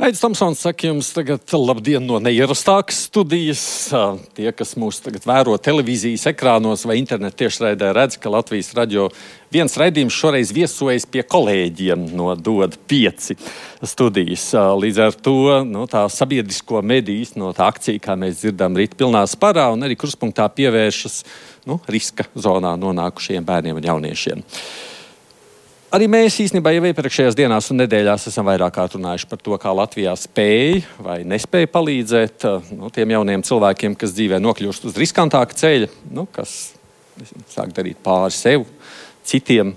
Aizsmeļamies, Tomsons, saka jums tagad labdien no neierastākas studijas. Tie, kas mūs tagad vēro televīzijas ekrānos vai internetā tiešraidē, redz, ka Latvijas radio viens raidījums šoreiz viesojas pie kolēģiem no DOD 5 studijas. Līdz ar to nu, tā sabiedrisko mediju no tā akcija, kā mēs dzirdam, rīt pilnā sparā un arī kruspunktā pievēršas nu, riska zonā nonākušiem bērniem un jauniešiem. Arī mēs īstenībā jau iepriekšējās dienās un nedēļās esam vairāk runājuši par to, kā Latvijā spēja vai nespēja palīdzēt nu, tiem jauniem cilvēkiem, kas dzīvē nokļūst uz riskantāka ceļa, nu, kas sāk darīt pāri sev, citiem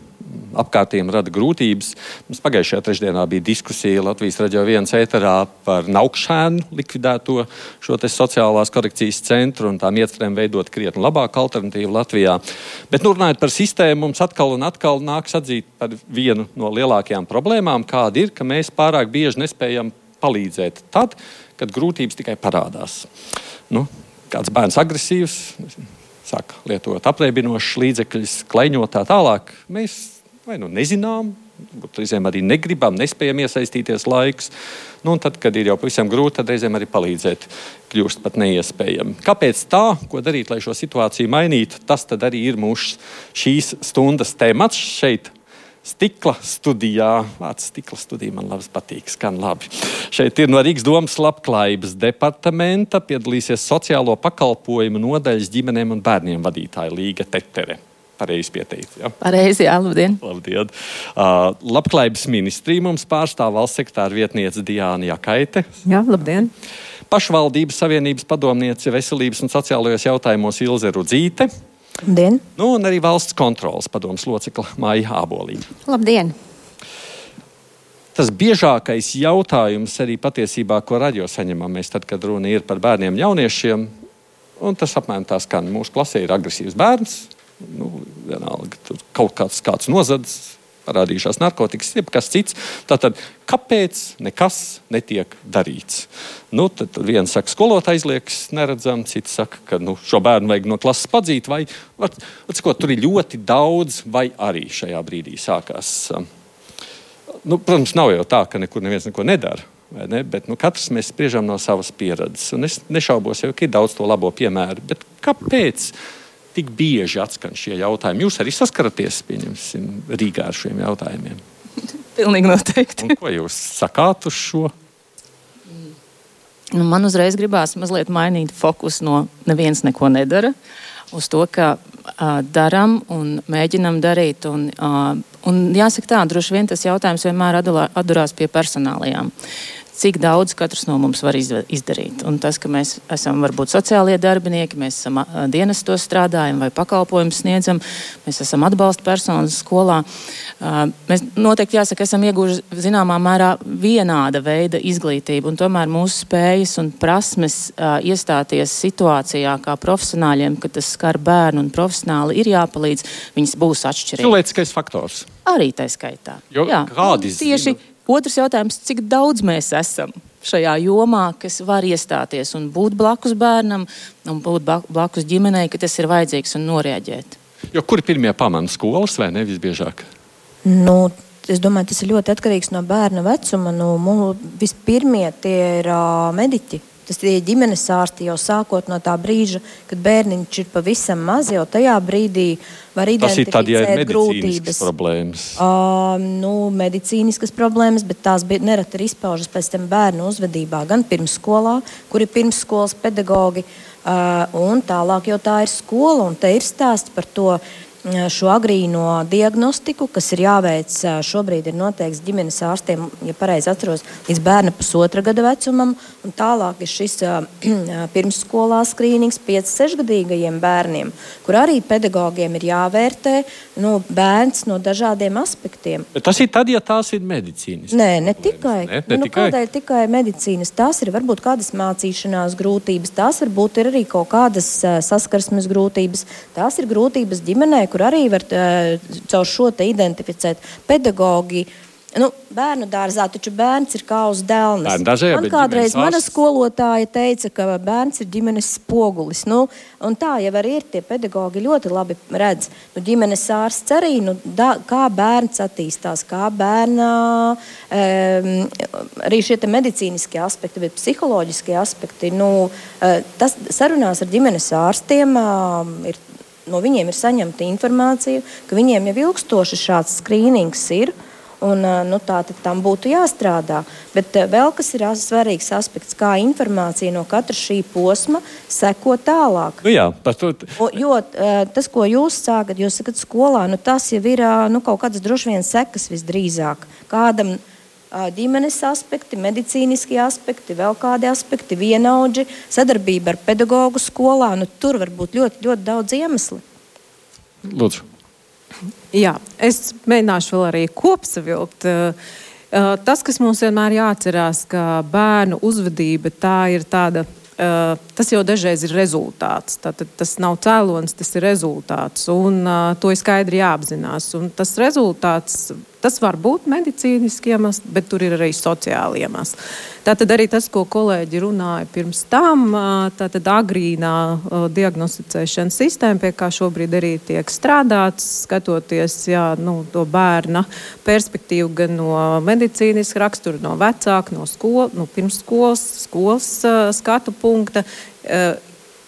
apkārtiem rada grūtības. Mums pagājušajā trešdienā bija diskusija Latvijas raidījā viens ēterā par naukšēnu likvidēto šo sociālās korekcijas centru un tām iecerēm veidot krietni labāku alternatīvu Latvijā. Bet nu, runājot par sistēmu, mums atkal un atkal nāks atzīt par vienu no lielākajām problēmām, kāda ir, ka mēs pārāk bieži nespējam palīdzēt tad, kad grūtības tikai parādās. Nu, kāds bērns agresīvs, sāk lietot apreibinošus līdzekļus, kleņot tā tālāk. Mēs vai nu nezinām, reizēm arī negribam, nespējam iesaistīties laiks. Nu, tad, kad ir jau pavisam grūti, tad reizēm arī palīdzēt kļūst pat neiespējami. Kāpēc tā, ko darīt, lai šo situāciju mainītu, tas arī ir mūsu šīs stundas temats šeit. Stikla studijā, vārds stikla studija man labi patīk, skan labi. Šeit ir no Rīgas domas labklājības departamenta piedalīsies sociālo pakalpojumu nodaļas ģimenēm un bērniem vadītāja Līga Tetere. Pareizi pieteikts. Ja? Pareizi, jā, labdien. labdien. Uh, labklājības ministrija mums pārstāv valsts sektāra vietniece Diāna Jakaite. Jā, labdien. Pašvaldības savienības padomniece veselības un sociālajos jautājumos Ilze Rudzīte. Labdien. Nu, un arī valsts kontrolas padomas locekla Māja Ābolīna. Labdien! Tas biežākais jautājums arī patiesībā, ko radio saņemam, mēs tad, kad runa ir par bērniem, jauniešiem, un tas apmēram tā skan. Mūsu klasē ir agresīvs bērns, nu, vienalga, tur kaut kāds, kāds nozadzis, parādījušās narkotikas, jebkas cits. Tātad, kāpēc nekas netiek darīts? Nu, tad, viens saka, skolotājs liekas neredzams, cits saka, ka nu, šo bērnu vajag no klases padzīt, vai at, at, ko, tur ir ļoti daudz, vai arī šajā brīdī sākās. Um, nu, protams, nav jau tā, ka nekur neviens neko nedara. Ne? Bet nu, katrs mēs spriežam no savas pieredzes. Un es nešaubos, jau, ka ir daudz to labo piemēru. Bet kāpēc? Tik bieži atskan šie jautājumi. Jūs arī saskaraties Rīgā ar šiem jautājumiem. Pilnīgi noteikti. Un ko jūs sakāt uz šo? Nu, man uzreiz gribās mazliet mainīt fokusu no neviens neko nedara uz to, ka uh, darām un mēģinām darīt. Un, uh, un jāsaka tā, droši vien tas jautājums vienmēr atdurās pie personālajām cik daudz katrs no mums var izdarīt. Un tas, ka mēs esam varbūt sociālie darbinieki, mēs esam dienestos strādājam vai pakalpojumus sniedzam, mēs esam atbalsta personas skolā. Mēs noteikti jāsaka, esam ieguvuši zināmā mērā vienāda veida izglītību, un tomēr mūsu spējas un prasmes iestāties situācijā kā profesionāļiem, kad tas skar bērnu un profesionāli ir jāpalīdz, viņas būs atšķirīgas. Cilvēciskais faktors. Arī tā skaitā. Jo, Jā, kādi tieši zinu? Otrs jautājums, cik daudz mēs esam šajā jomā, kas var iestāties un būt blakus bērnam, un būt blakus ģimenei, ka tas ir vajadzīgs un noreaģēt. Jo kur ir pirmie pamani skolas vai ne visbiežāk? Nu, es domāju, tas ir ļoti atkarīgs no bērna vecuma. Nu, vispirmie tie ir uh, mediķi. Tas ir ģimenes ārsti jau sākot no tā brīža, kad bērniņš ir pavisam maz, jau tajā brīdī var identificēt tad, ja grūtības. Problēmas. Uh, nu, medicīniskas problēmas, bet tās nereti ir izpaužas pēc tam bērnu uzvedībā, gan pirmsskolā, kur ir pirmsskolas pedagogi, uh, un tālāk jau tā ir skola, un te ir stāsts par to šo agrīno diagnostiku, kas ir jāveic šobrīd, ir noteikts ģimenes ārstiem, ja pareizi atceros, līdz bērna pusotra gada vecumam. Tālāk ir šis pirmsskolā skrīnings 5-6 gadīgajiem bērniem, kur arī pedagogiem ir jāvērtē nu, bērns no dažādiem aspektiem. Bet tas ir tad, ja tās ir medicīnas. Nē, ne tikai. Ne, ne nu, tikai. Kādēļ tikai medicīnas? Tās ir varbūt kādas mācīšanās grūtības, tās varbūt ir arī kaut kādas saskarsmes grūtības, tās ir grūtības ģimenē kur arī var caur šo identificēt pedagoģiju. Nu, bērnu dārzā taču bērns ir kā uz dēlnes. Bērnu dārzā, jā, Man kādreiz mana skolotāja teica, ka bērns ir ģimenes spogulis. Nu, tā jau arī ir. Tie pedagogi ļoti labi redz. Nu, ģimenes ārsts arī, nu, da, kā bērns attīstās, kā bērnā um, arī šie te medicīniskie aspekti, bet psiholoģiskie aspekti. Nu, eh, tas sarunās ar ģimenes ārstiem um, ir no viņiem ir saņemta informācija, ka viņiem jau ilgstoši šāds skrīnings ir. Un, nu, tā tad tam būtu jāstrādā. Bet vēl kas ir svarīgs aspekts, kā informācija no katra šī posma seko tālāk. Nu, jā, par to. O, jo tas, ko jūs sākat, jūs sakat skolā, nu, tas jau ir nu, kaut kādas droši vien sekas visdrīzāk. Kādam ā, ģimenes aspekti, medicīniskie aspekti, vēl kādi aspekti, vienaudži, sadarbība ar pedagogu skolā. Nu, tur var būt ļoti, ļoti daudz iemeslu. Lūdzu. Jā, es mēģināšu vēl arī kopsavilkt. Tas, kas mums vienmēr jāatcerās, ka bērnu uzvedība tā ir tāda. Uh, tas jau dažreiz ir rezultāts. Tātad, tas nav cēlonis, tas ir rezultāts. Un, uh, to ir skaidri jāapzinās. Un tas rezultāts tas var būt medicīniski iemesls, bet tur ir arī sociāli iemesli. Tātad arī tas, ko kolēģi runāja pirms tam, tātad agrīnā diagnosticēšanas sistēma, pie kā šobrīd arī tiek strādāts, skatoties jā, nu, to bērna perspektīvu gan no medicīniska rakstura, no vecāka, no skolas, no pirmsskolas, skolas skatu punkta.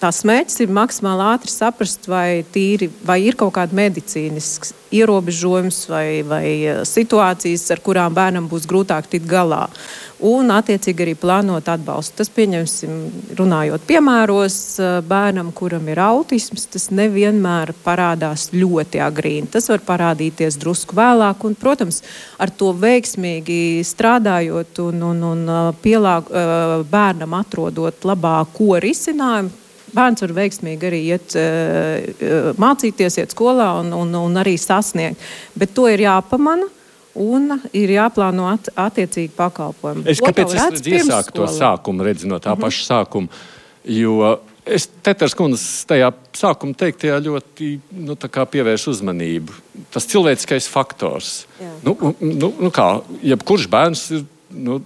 Tās mērķis ir maksimāli ātri saprast, vai, tīri, vai ir kaut kāda medicīnisks ierobežojums vai, vai eh, situācijas, ar kurām bērnam būs grūtāk tikt galā. Un, attiecīgi, arī plānot atbalstu. Tas, pieņemsim, runājot piemēros, eh, bērnam, kuram ir autisms, tas nevienmēr parādās ļoti agrīni. Tas var parādīties drusku vēlāk, un, protams, ar to veiksmīgi strādājot un, un, un eh, pielāg, bērnam atrodot labāko risinājumu bērns var veiksmīgi arī iet, uh, mācīties, iet skolā un, un, un arī sasniegt. Bet to ir jāpamana. Un ir jāplāno at, attiecīgi pakalpojumi. Es kāpēc es iesāku to sākumu, redzu no tā mm -hmm. paša sākuma. Jo es Teters kundzes tajā sākuma teiktajā ļoti nu, tā kā pievērš uzmanību. Tas cilvēciskais faktors. Jā. Nu, nu, nu kā, jebkurš bērns ir nu,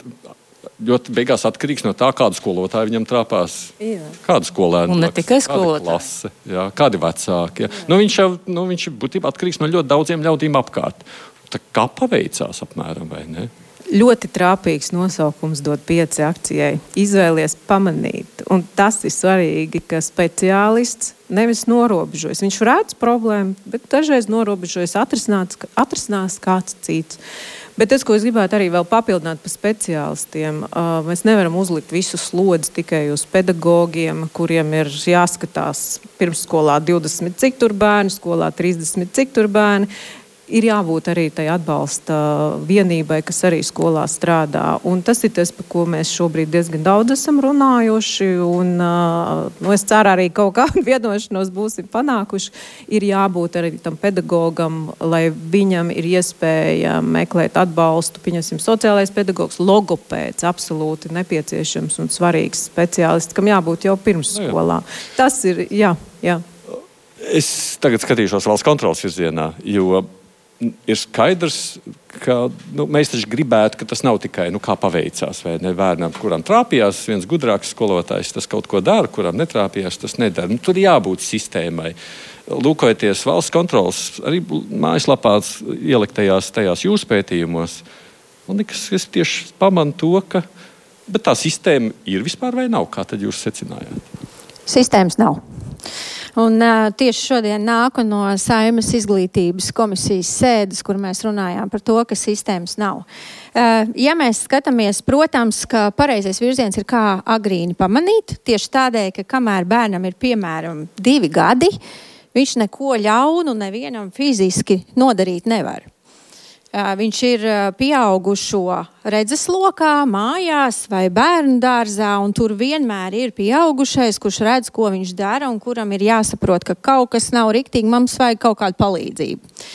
ļoti beigās atkarīgs no tā, kādu skolotāju viņam trāpās. Jā. Kādu skolēnu? Un ne blakus, tikai kāda skolotāju. klase, jā, kādi vecāki. Jā. Nu, viņš jau nu, viņš ir būtībā atkarīgs no ļoti daudziem ļaudīm apkārt. Tā kā paveicās apmēram, vai ne? Ļoti trāpīgs nosaukums dod pieci akcijai. Izvēlies pamanīt. Un tas ir svarīgi, ka speciālists nevis norobežojas. Viņš redz problēmu, bet dažreiz norobežojas atrisinās kāds cits. Bet tas, ko es gribētu arī vēl papildināt par speciālistiem, uh, mēs nevaram uzlikt visu slodzi tikai uz pedagogiem, kuriem ir jāskatās pirmsskolā 20 cik tur bērni, skolā 30 cik tur bērni ir jābūt arī tai atbalsta vienībai, kas arī skolā strādā. Un tas ir tas, par ko mēs šobrīd diezgan daudz esam runājuši. Un, nu, es ceru, arī kaut kādu vienošanos būsim panākuši. Ir jābūt arī tam pedagogam, lai viņam ir iespēja meklēt atbalstu. Pieņemsim, sociālais pedagogs, logopēds, absolūti nepieciešams un svarīgs speciālists, kam jābūt jau pirmsskolā. Tas ir, jā, jā. Es tagad skatīšos valsts kontrolas virzienā, jo ir skaidrs, ka nu, mēs taču gribētu, ka tas nav tikai nu, kā paveicās. Vai ne bērnam, kuram trāpījās viens gudrāks skolotājs, tas kaut ko dara, kuram netrāpījās, tas nedara. Nu, tur jābūt sistēmai. Lūkojoties valsts kontrolas arī mājaslapā ieliktajās tajās jūsu pētījumos, man liekas, es tieši pamanu to, ka tā sistēma ir vispār vai nav. Kā tad jūs secinājāt? Sistēmas nav. Un, uh, tieši šodien nāku no Saimas izglītības komisijas sēdes, kur mēs runājām par to, ka sistēmas nav. Uh, ja mēs skatāmies, protams, ka pareizais virziens ir kā agrīni pamanīt, tieši tādēļ, ka kamēr bērnam ir piemēram divi gadi, viņš neko ļaunu nevienam fiziski nodarīt nevar. Viņš ir pieaugušo redzeslokā, mājās vai bērnu dārzā, un tur vienmēr ir pieaugušais, kurš redz, ko viņš dara, un kuram ir jāsaprot, ka kaut kas nav riktīgi, mums vajag kaut kādu palīdzību.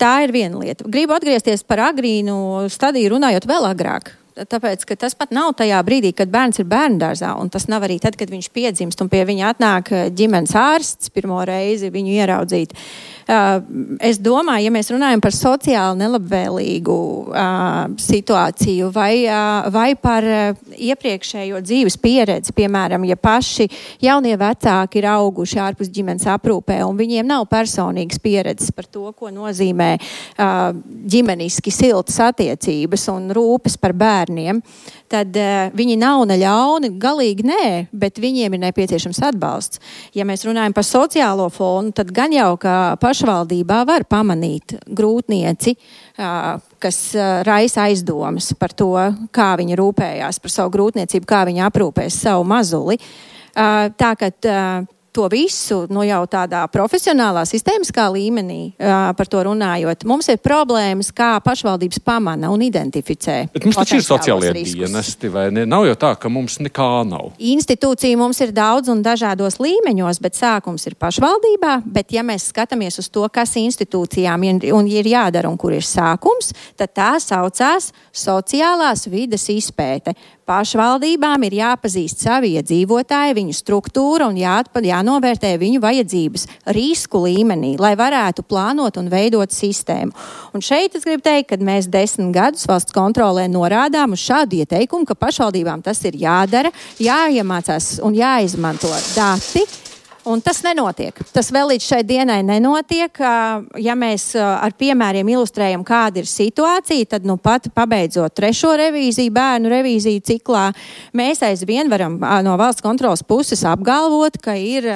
Tā ir viena lieta. Gribu atgriezties par agrīnu stadiju, runājot vēl agrāk. Tāpēc, tas pat nav tajā brīdī, kad bērns ir bērnu dārzā, un tas nav arī tad, kad viņš piedzimst un pie viņa atnāk ģimenes ārsts pirmo reizi viņu ieraudzīt. Uh, es domāju, ja mēs runājam par sociāli nelabvēlīgu uh, situāciju vai, uh, vai par iepriekšējo dzīves pieredzi, piemēram, ja paši jaunie vecāki ir auguši ārpus ģimenes aprūpē un viņiem nav personīgas pieredzes par to, ko nozīmē ģimeniski siltas attiecības un rūpes par bērniem, tad uh, viņi nav ne ļauni, galīgi nē, bet viņiem ir nepieciešams atbalsts. Ja mēs runājam par sociālo fonu, tad gan jau kā pašvaldībā var pamanīt grūtnieci, kas raisa aizdomas par to, kā viņi rūpējās par savu grūtniecību, kā viņi aprūpēs savu mazuli. Tā uh, to visu, nu jau tādā profesionālā, sistēmiskā līmenī par to runājot, mums ir problēmas, kā pašvaldības pamana un identificē. Bet mums taču ir sociālie dienesti, vai ne? Nav jau tā, ka mums nekā nav. Institūcija mums ir daudz un dažādos līmeņos, bet sākums ir pašvaldībā. Bet, ja mēs skatāmies uz to, kas institūcijām ir, un ir jādara un kur ir sākums, tad tā saucās sociālās vides izpēte. Pašvaldībām ir jāpazīst savi iedzīvotāji, viņu struktūra un jāatpad, jānovērtē viņu vajadzības risku līmenī, lai varētu plānot un veidot sistēmu. Un šeit es gribu teikt, ka mēs desmit gadus valsts kontrolē norādām uz šādu ieteikumu, ka pašvaldībām tas ir jādara, jāiemācās un jāizmanto dati Un tas nenotiek. Tas vēl līdz šai dienai nenotiek. Ja mēs ar piemēriem ilustrējam, kāda ir situācija, tad nu pat pabeidzot trešo revīziju, bērnu revīziju ciklā, mēs aizvien varam no valsts kontrolas puses apgalvot, ka ir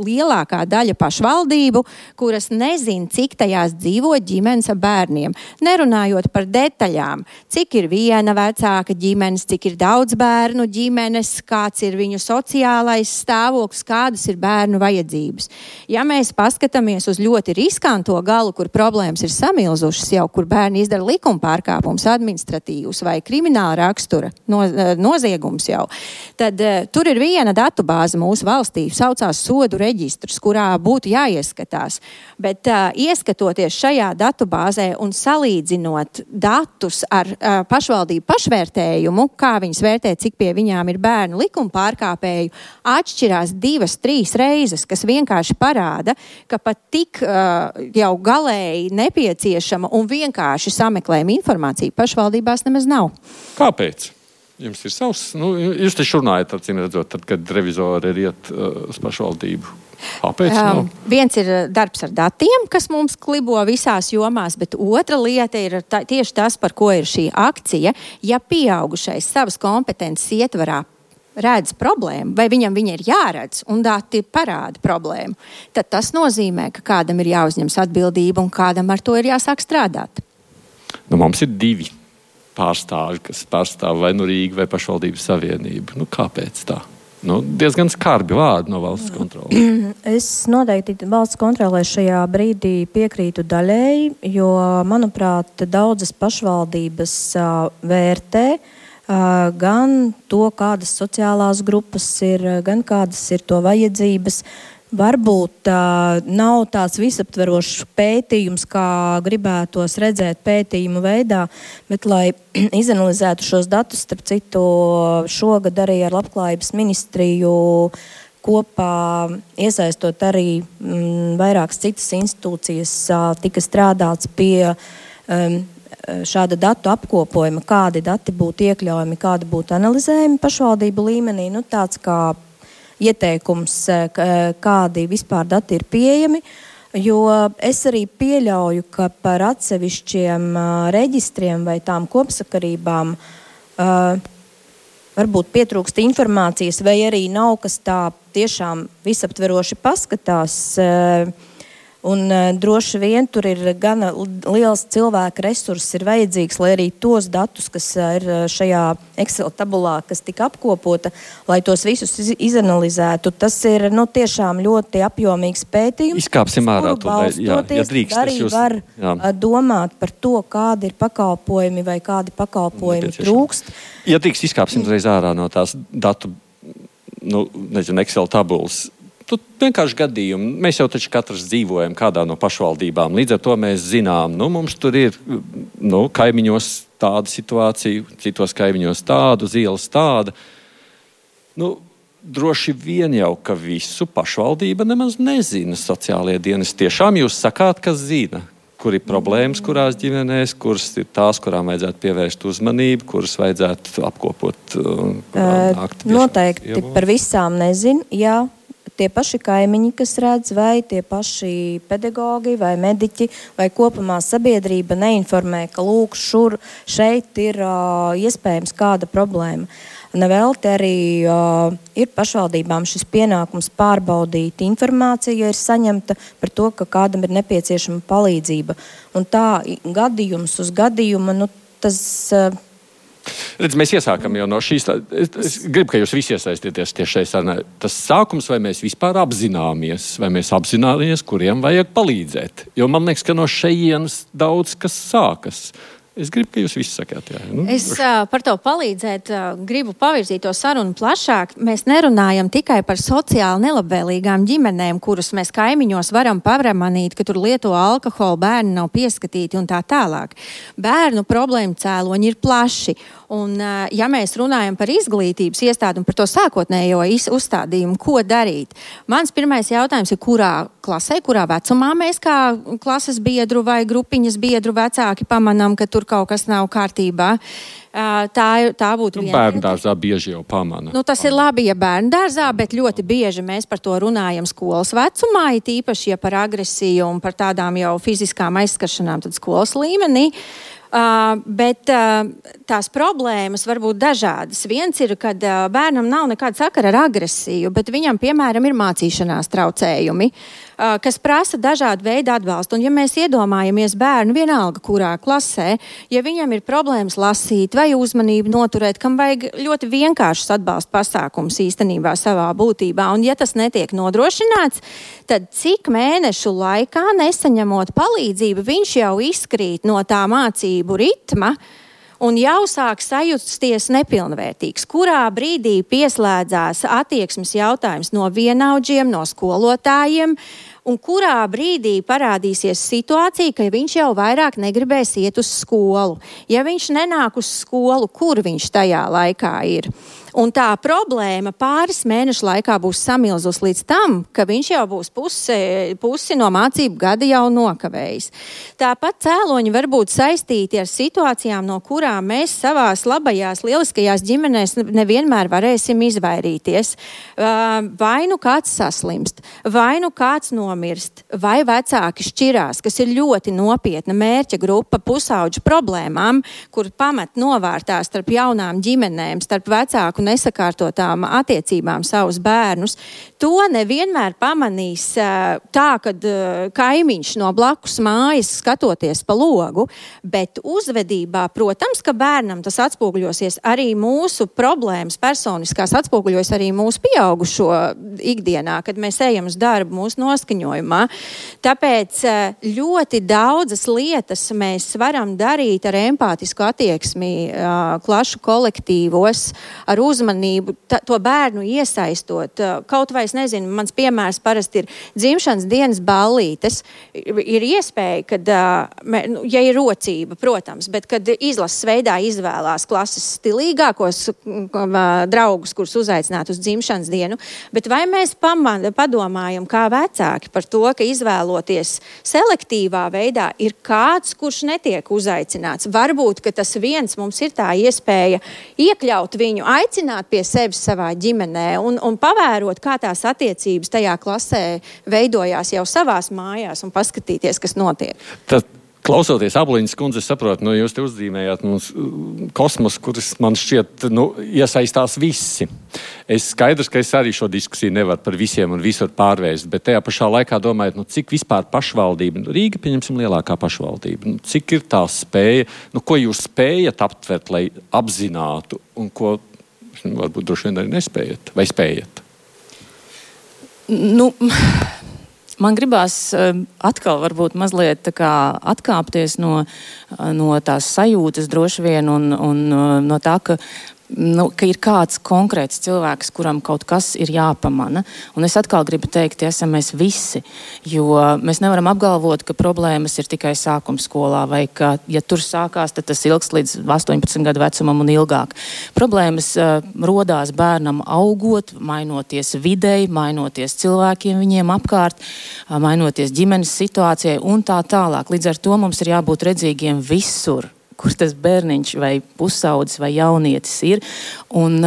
lielākā daļa pašvaldību, kuras nezin, cik tajās dzīvo ģimenes ar bērniem. Nerunājot par detaļām, cik ir viena vecāka ģimenes, cik ir daudz bērnu ģimenes, kāds ir viņu sociālais stāvoklis, kādas ir bērnu bērnu vajadzības. Ja mēs paskatāmies uz ļoti riskanto galu, kur problēmas ir samilzušas jau, kur bērni izdara likuma pārkāpumus, administratīvus vai krimināla rakstura no, eh, noziegums jau, tad uh, tur ir viena datubāze mūsu valstī, saucās sodu reģistrs, kurā būtu jāieskatās. Bet uh, ieskatoties šajā datubāzē un salīdzinot datus ar uh, pašvaldību pašvērtējumu, kā viņas vērtē, cik pie viņām ir bērnu likuma pārkāpēju, atšķirās divas, trīs reizes reizes, kas vienkārši parāda, ka pat tik uh, jau galēji nepieciešama un vienkārši sameklējama informācija pašvaldībās nemaz nav. Kāpēc? Jums ir savs, nu, jūs taču runājat, acīm redzot, tad, kad revizori ir iet uh, uz pašvaldību. Kāpēc? Um, viens ir darbs ar datiem, kas mums klibo visās jomās, bet otra lieta ir tā, tieši tas, par ko ir šī akcija. Ja pieaugušais savas kompetences ietvarā redz problēmu, vai viņam viņa ir jāredz, un dati parāda problēmu, tad tas nozīmē, ka kādam ir jāuzņemas atbildība un kādam ar to ir jāsāk strādāt. Nu, mums ir divi pārstāvji, kas pārstāv vai nu Rīgu vai pašvaldības savienību. Nu, kāpēc tā? Nu, diezgan skarbi vārdi no valsts kontrolas. Es noteikti valsts kontrolē šajā brīdī piekrītu daļēji, jo, manuprāt, daudzas pašvaldības uh, vērtē uh, gan to, kādas sociālās grupas ir, gan kādas ir to vajadzības. Varbūt uh, nav tāds visaptverošs pētījums, kā gribētos redzēt pētījumu veidā, bet, lai izanalizētu šos datus, starp citu, šogad arī ar Labklājības ministriju kopā iesaistot arī mm, vairākas citas institūcijas, uh, tika strādāts pie um, šāda datu apkopojuma, kādi dati būtu iekļaujami, kādi būtu analizējami pašvaldību līmenī. Nu, tāds kā ieteikums, eh, eh, kādi vispār dati ir pieejami. Jo es arī pieļauju, ka par atsevišķiem reģistriem vai tām kopsakarībām varbūt pietrūkst informācijas, vai arī nav kas tā tiešām visaptveroši paskatās. Un, uh, droši vien tur ir gan liels cilvēka resurss, ir vajadzīgs, lai arī tos datus, kas uh, ir šajā Excel tabulā, kas tika apkopota, lai tos visus iz izanalizētu. Tas ir nu, tiešām ļoti apjomīgs pētījums. Izkāpsim ārā to jā, ja drīkst. Arī jūs, var jā. domāt par to, kādi ir pakalpojumi vai kādi pakalpojumi trūkst. Ja drīkst, izkāpsim uzreiz ārā no tās datu, nu, nezinu, Excel tabulas tu vienkārši gadījumi. Mēs jau taču katrs dzīvojam kādā no pašvaldībām. Līdz ar to mēs zinām, nu, mums tur ir nu, kaimiņos tāda situācija, citos kaimiņos tāda, uz ielas tāda. Nu, droši vien jau, ka visu pašvaldība nemaz nezina. Sociālie dienas tiešām jūs sakāt, kas zina, kur ir problēmas, kurās ģimenēs, kuras ir tās, kurām vajadzētu pievērst uzmanību, kuras vajadzētu apkopot. Uh, noteikti ievot. par visām nezinu. Jā. Tie paši kaimiņi, kas redz, vai tie paši pedagoģi, vai mediķi, vai kopumā sabiedrība neinformē, ka lūk, šur, šeit ir uh, iespējams kāda problēma. Nevelti arī uh, ir pašvaldībām šis pienākums pārbaudīt informāciju, ja ir saņemta par to, ka kādam ir nepieciešama palīdzība. Un tā gadījums uz gadījumu, nu, tas. Uh, Redz, mēs iesākam jau no šīs. Es, es gribu, ka jūs visi iesaistīties tieši šajā. Tas sākums, vai mēs vispār apzināmies, vai mēs apzināmies, kuriem vajag palīdzēt. Jo man liekas, ka no šejienes daudz kas sākas. Es gribu, ka jūs visi sakāt, jā. Nu, es uh, par to palīdzēt, uh, gribu pavirzīt to sarunu plašāk. Mēs nerunājam tikai par sociāli nelabvēlīgām ģimenēm, kurus mēs kaimiņos varam pamanīt, ka tur lieto alkoholu, bērni nav pieskatīti un tā tālāk. Bērnu problēmu cēloņi ir plaši. Un, ja mēs runājam par izglītības iestādi un par to sākotnējo uzstādījumu, ko darīt, mans pirmais jautājums ir, kurā klasē, kurā vecumā mēs kā klases biedru vai grupiņas biedru vecāki pamanām, ka tur kaut kas nav kārtībā. Tā, tā būtu nu, bērnu dārzā bieži jau pamana. Nu, tas ir labi, ja bērnu dārzā, bet ļoti bieži mēs par to runājam skolas vecumā, it īpaši, ja par agresiju un par tādām jau fiziskām aizskaršanām, tad skolas līmenī. Uh, bet uh, tās problēmas var būt dažādas. Viens ir, kad uh, bērnam nav nekāda sakara ar agresiju, bet viņam, piemēram, ir mācīšanās traucējumi. Uh, kas prasa dažādu veidu atbalstu. Un, ja mēs iedomājamies bērnu, vienalga kurā klasē, ja viņam ir problēmas lasīt vai uzmanību noturēt, kam vajag ļoti vienkāršs atbalsta pasākums īstenībā savā būtībā, un ja tas netiek nodrošināts, tad cik mēnešu laikā nesaņemot palīdzību, viņš jau izkrīt no tā mācību ritma un jau sāk sajusties nepilnvērtīgs. Kurā brīdī pieslēdzās attieksmes jautājums no vienaudžiem, no skolotājiem, un kurā brīdī parādīsies situācija, ka viņš jau vairāk negribēs iet uz skolu. Ja viņš nenāk uz skolu, kur viņš tajā laikā ir? Un tā problēma pāris mēnešu laikā būs samilzus līdz tam, ka viņš jau būs pusi, pusi no mācību gada jau nokavējis. Tāpat cēloņi var būt saistīti ar situācijām, no kurām mēs savās labajās, lieliskajās ģimenēs nevienmēr varēsim izvairīties. Vai nu kāds saslimst, vai nu kāds nomirst, vai vecāki šķirās, kas ir ļoti nopietna mērķa grupa pusauģu problēmām, kur pamat novārtā starp jaunām ģimenēm, starp vecāku un nesakārtotām attiecībām savus bērnus, to nevienmēr pamanīs tā, kad kaimiņš no blakus mājas skatoties pa logu, bet uzvedībā, protams, ka bērnam tas atspoguļosies arī mūsu problēmas personiskās, atspoguļos arī mūsu pieaugušo ikdienā, kad mēs ejam uz darbu mūsu noskaņojumā. Tāpēc ļoti daudzas lietas mēs varam darīt ar empātisku attieksmi klašu kolektīvos, ar uzmanību, ta, to bērnu iesaistot. Kaut vai es nezinu, mans piemērs parasti ir dzimšanas dienas ballītes. Ir iespēja, kad, nu, ja ir rocība, protams, bet kad izlases veidā izvēlās klases stilīgākos draugus, kurus uzaicināt uz dzimšanas dienu, bet vai mēs pamana, padomājam kā vecāki par to, ka izvēloties selektīvā veidā ir kāds, kurš netiek uzaicināts. Varbūt, ka tas viens mums ir tā iespēja iekļaut viņu, aicināt aicināt pie sevis savā ģimenē un, un pavērot, kā tās attiecības tajā klasē veidojās jau savās mājās un paskatīties, kas notiek. Tad Klausoties abliņas kundzes, saprotu, nu, jūs te uzzīmējāt mums uh, kosmosu, kuras man šķiet nu, iesaistās visi. Es skaidrs, ka es arī šo diskusiju nevaru par visiem un visur pārvērst, bet tajā pašā laikā domājot, nu, cik vispār pašvaldība, nu, Rīga, pieņemsim, lielākā pašvaldība, nu, cik ir tā spēja, nu, ko jūs spējat aptvert, lai apzinātu un ko varbūt droši vien arī nespējat vai spējat? Nu, man gribās eh, atkal varbūt mazliet atkāpties no, no tās sajūtas droši vien un, un eh, no tā, ka nu, ka ir kāds konkrēts cilvēks, kuram kaut kas ir jāpamana. Un es atkal gribu teikt, esam mēs visi. Jo mēs nevaram apgalvot, ka problēmas ir tikai sākuma skolā, vai ka, ja tur sākās, tad tas ilgs līdz 18 gadu vecumam un ilgāk. Problēmas uh, rodās bērnam augot, mainoties videi, mainoties cilvēkiem viņiem apkārt, uh, mainoties ģimenes situācijai un tā tālāk. Līdz ar to mums ir jābūt redzīgiem visur kur tas bērniņš vai pusaudzis vai jaunietis ir. Un,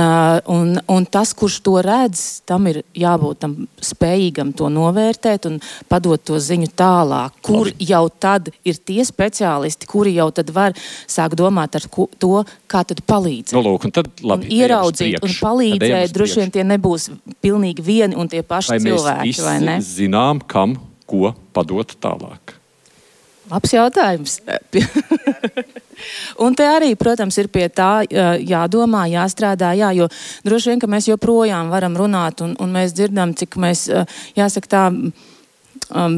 un, un tas, kurš to redz, tam ir jābūt tam spējīgam to novērtēt un padot to ziņu tālāk, kur labi. jau tad ir tie speciālisti, kuri jau tad var sākt domāt ar to, kā tad palīdzēt. Nu, lūk, un tad labi, un ieraudzīt un palīdzēt, droši vien tie nebūs pilnīgi vieni un tie paši vai cilvēki, vai ne? Zinām, kam ko padot tālāk. Labs jautājums. Un te arī, protams, ir pie tā jādomā, jāstrādā, jā, jo droši vien, ka mēs joprojām varam runāt un, un mēs dzirdam, cik mēs, jāsaka tā, um,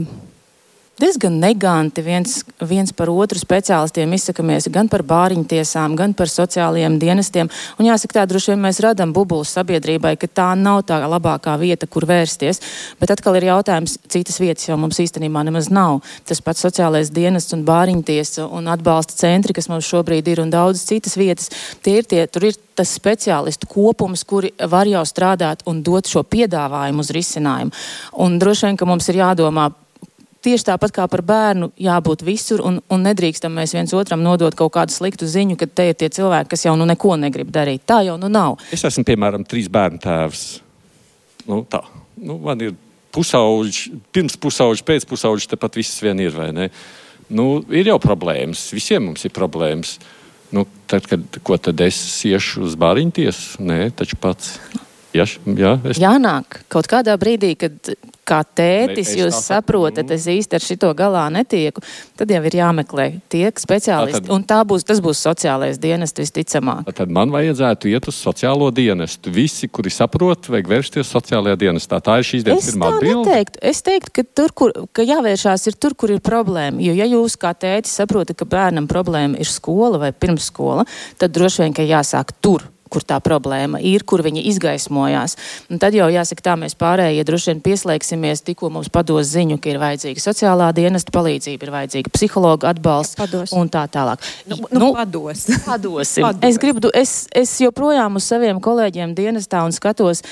diezgan neganti viens, viens par otru speciālistiem izsakamies gan par bāriņu tiesām, gan par sociālajiem dienestiem. Un jāsaka, tā droši vien mēs radām bubulus sabiedrībai, ka tā nav tā labākā vieta, kur vērsties. Bet atkal ir jautājums, citas vietas jau mums īstenībā nemaz nav. Tas pats sociālais dienests un bāriņu tiesa un atbalsta centri, kas mums šobrīd ir un daudzas citas vietas, tie ir tie, tur ir tas speciālistu kopums, kuri var jau strādāt un dot šo piedāvājumu uz risinājumu. Un droši vien, ka mums ir jādomā tieši tāpat kā par bērnu jābūt visur un, un nedrīkstam mēs viens otram nodot kaut kādu sliktu ziņu, ka te ir tie cilvēki, kas jau nu neko negrib darīt. Tā jau nu nav. Es esmu, piemēram, trīs bērnu tēvs. Nu, tā. Nu, man ir pusauģi, pirms pusauģi, pēc pusauģi, tepat viss vien ir, vai ne? Nu, ir jau problēmas, visiem mums ir problēmas. Nu, tad, kad, ko tad es iešu uz bāriņu tiesu? Nē, taču pats. Ja, jā, es... Jānāk kaut kādā brīdī, kad kā tētis ne, jūs saprotat, es īsti ar šito galā netieku, tad jau ir jāmeklē tie speciālisti. Tad, un tā būs, tas būs sociālais dienests visticamāk. Tad man vajadzētu iet uz sociālo dienestu. Visi, kuri saprot, vajag vērsties sociālajā dienestā. Tā ir šīs dienas pirmā atbilde. Es teiktu, ka tur, kur ka jāvēršās, ir tur, kur ir problēma. Jo ja jūs kā tētis saprotat, ka bērnam problēma ir skola vai pirmsskola, tad droši vien, ka jāsāk tur kur tā problēma ir, kur viņa izgaismojās. Un tad jau jāsaka, tā mēs pārējie droši vien pieslēgsimies, tikko mums pados ziņu, ka ir vajadzīga sociālā dienesta palīdzība, ir vajadzīga psihologa atbalsts pados. un tā tālāk. Nu, nu, nu, pados. Padosim. Pados. Es, gribu, es, es joprojām uz saviem kolēģiem dienestā un skatos,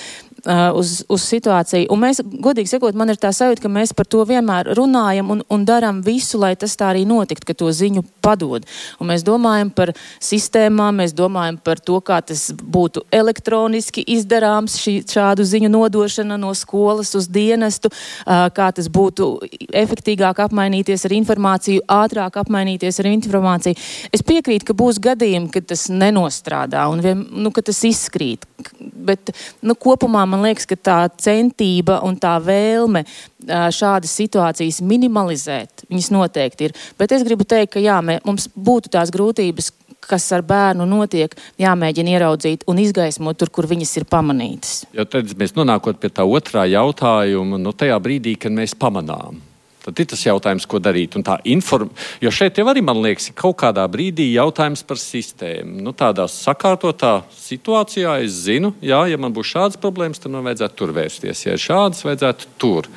uz, uz situāciju. Un mēs, godīgi sakot, man ir tā sajūta, ka mēs par to vienmēr runājam un, un darām visu, lai tas tā arī notiktu, ka to ziņu padod. Un mēs domājam par sistēmām, mēs domājam par to, kā tas būtu elektroniski izdarāms, šī, šādu ziņu nodošana no skolas uz dienestu, uh, kā tas būtu efektīgāk apmainīties ar informāciju, ātrāk apmainīties ar informāciju. Es piekrītu, ka būs gadījumi, kad tas nenostrādā un vien, nu, ka tas izskrīt. Bet nu, kopumā man liekas, ka tā centība un tā vēlme šādas situācijas minimalizēt, viņas noteikti ir. Bet es gribu teikt, ka jā, mē, mums būtu tās grūtības, kas ar bērnu notiek, jāmēģina ieraudzīt un izgaismot tur, kur viņas ir pamanītas. Jo tad mēs nonākot pie tā otrā jautājuma, no nu, tajā brīdī, kad mēs pamanām. Tad ir tas jautājums, ko darīt. Inform... Jo šeit jau arī, man liekas, ir kaut kādā brīdī jautājums par sistēmu. Nu, tādā sakārtotā situācijā es zinu, jā, ja man būs šādas problēmas, tad man vajadzētu tur vērsties. Ja ir šādas, vajadzētu tur.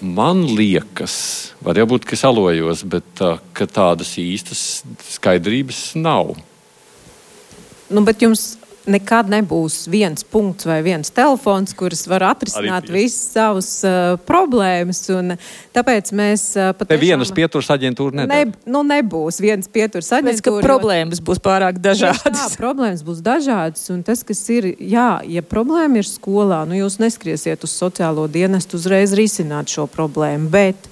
Man liekas, var jau būt, ka es alojos, bet tā, tādas īstas skaidrības nav. Nu, bet jums nekad nebūs viens punkts vai viens telefons, kurš var atrisināt visas savas uh, problēmas. Tāpēc mēs uh, patiešām... Te vienas pieturas aģentūra nedara. ne, nu, nebūs vienas pieturas aģentūra. Tāpēc, problēmas būs pārāk dažādas. Jā, problēmas būs dažādas. Un tas, kas ir, jā, ja problēma ir skolā, nu jūs neskriesiet uz sociālo dienestu uzreiz risināt šo problēmu. Bet,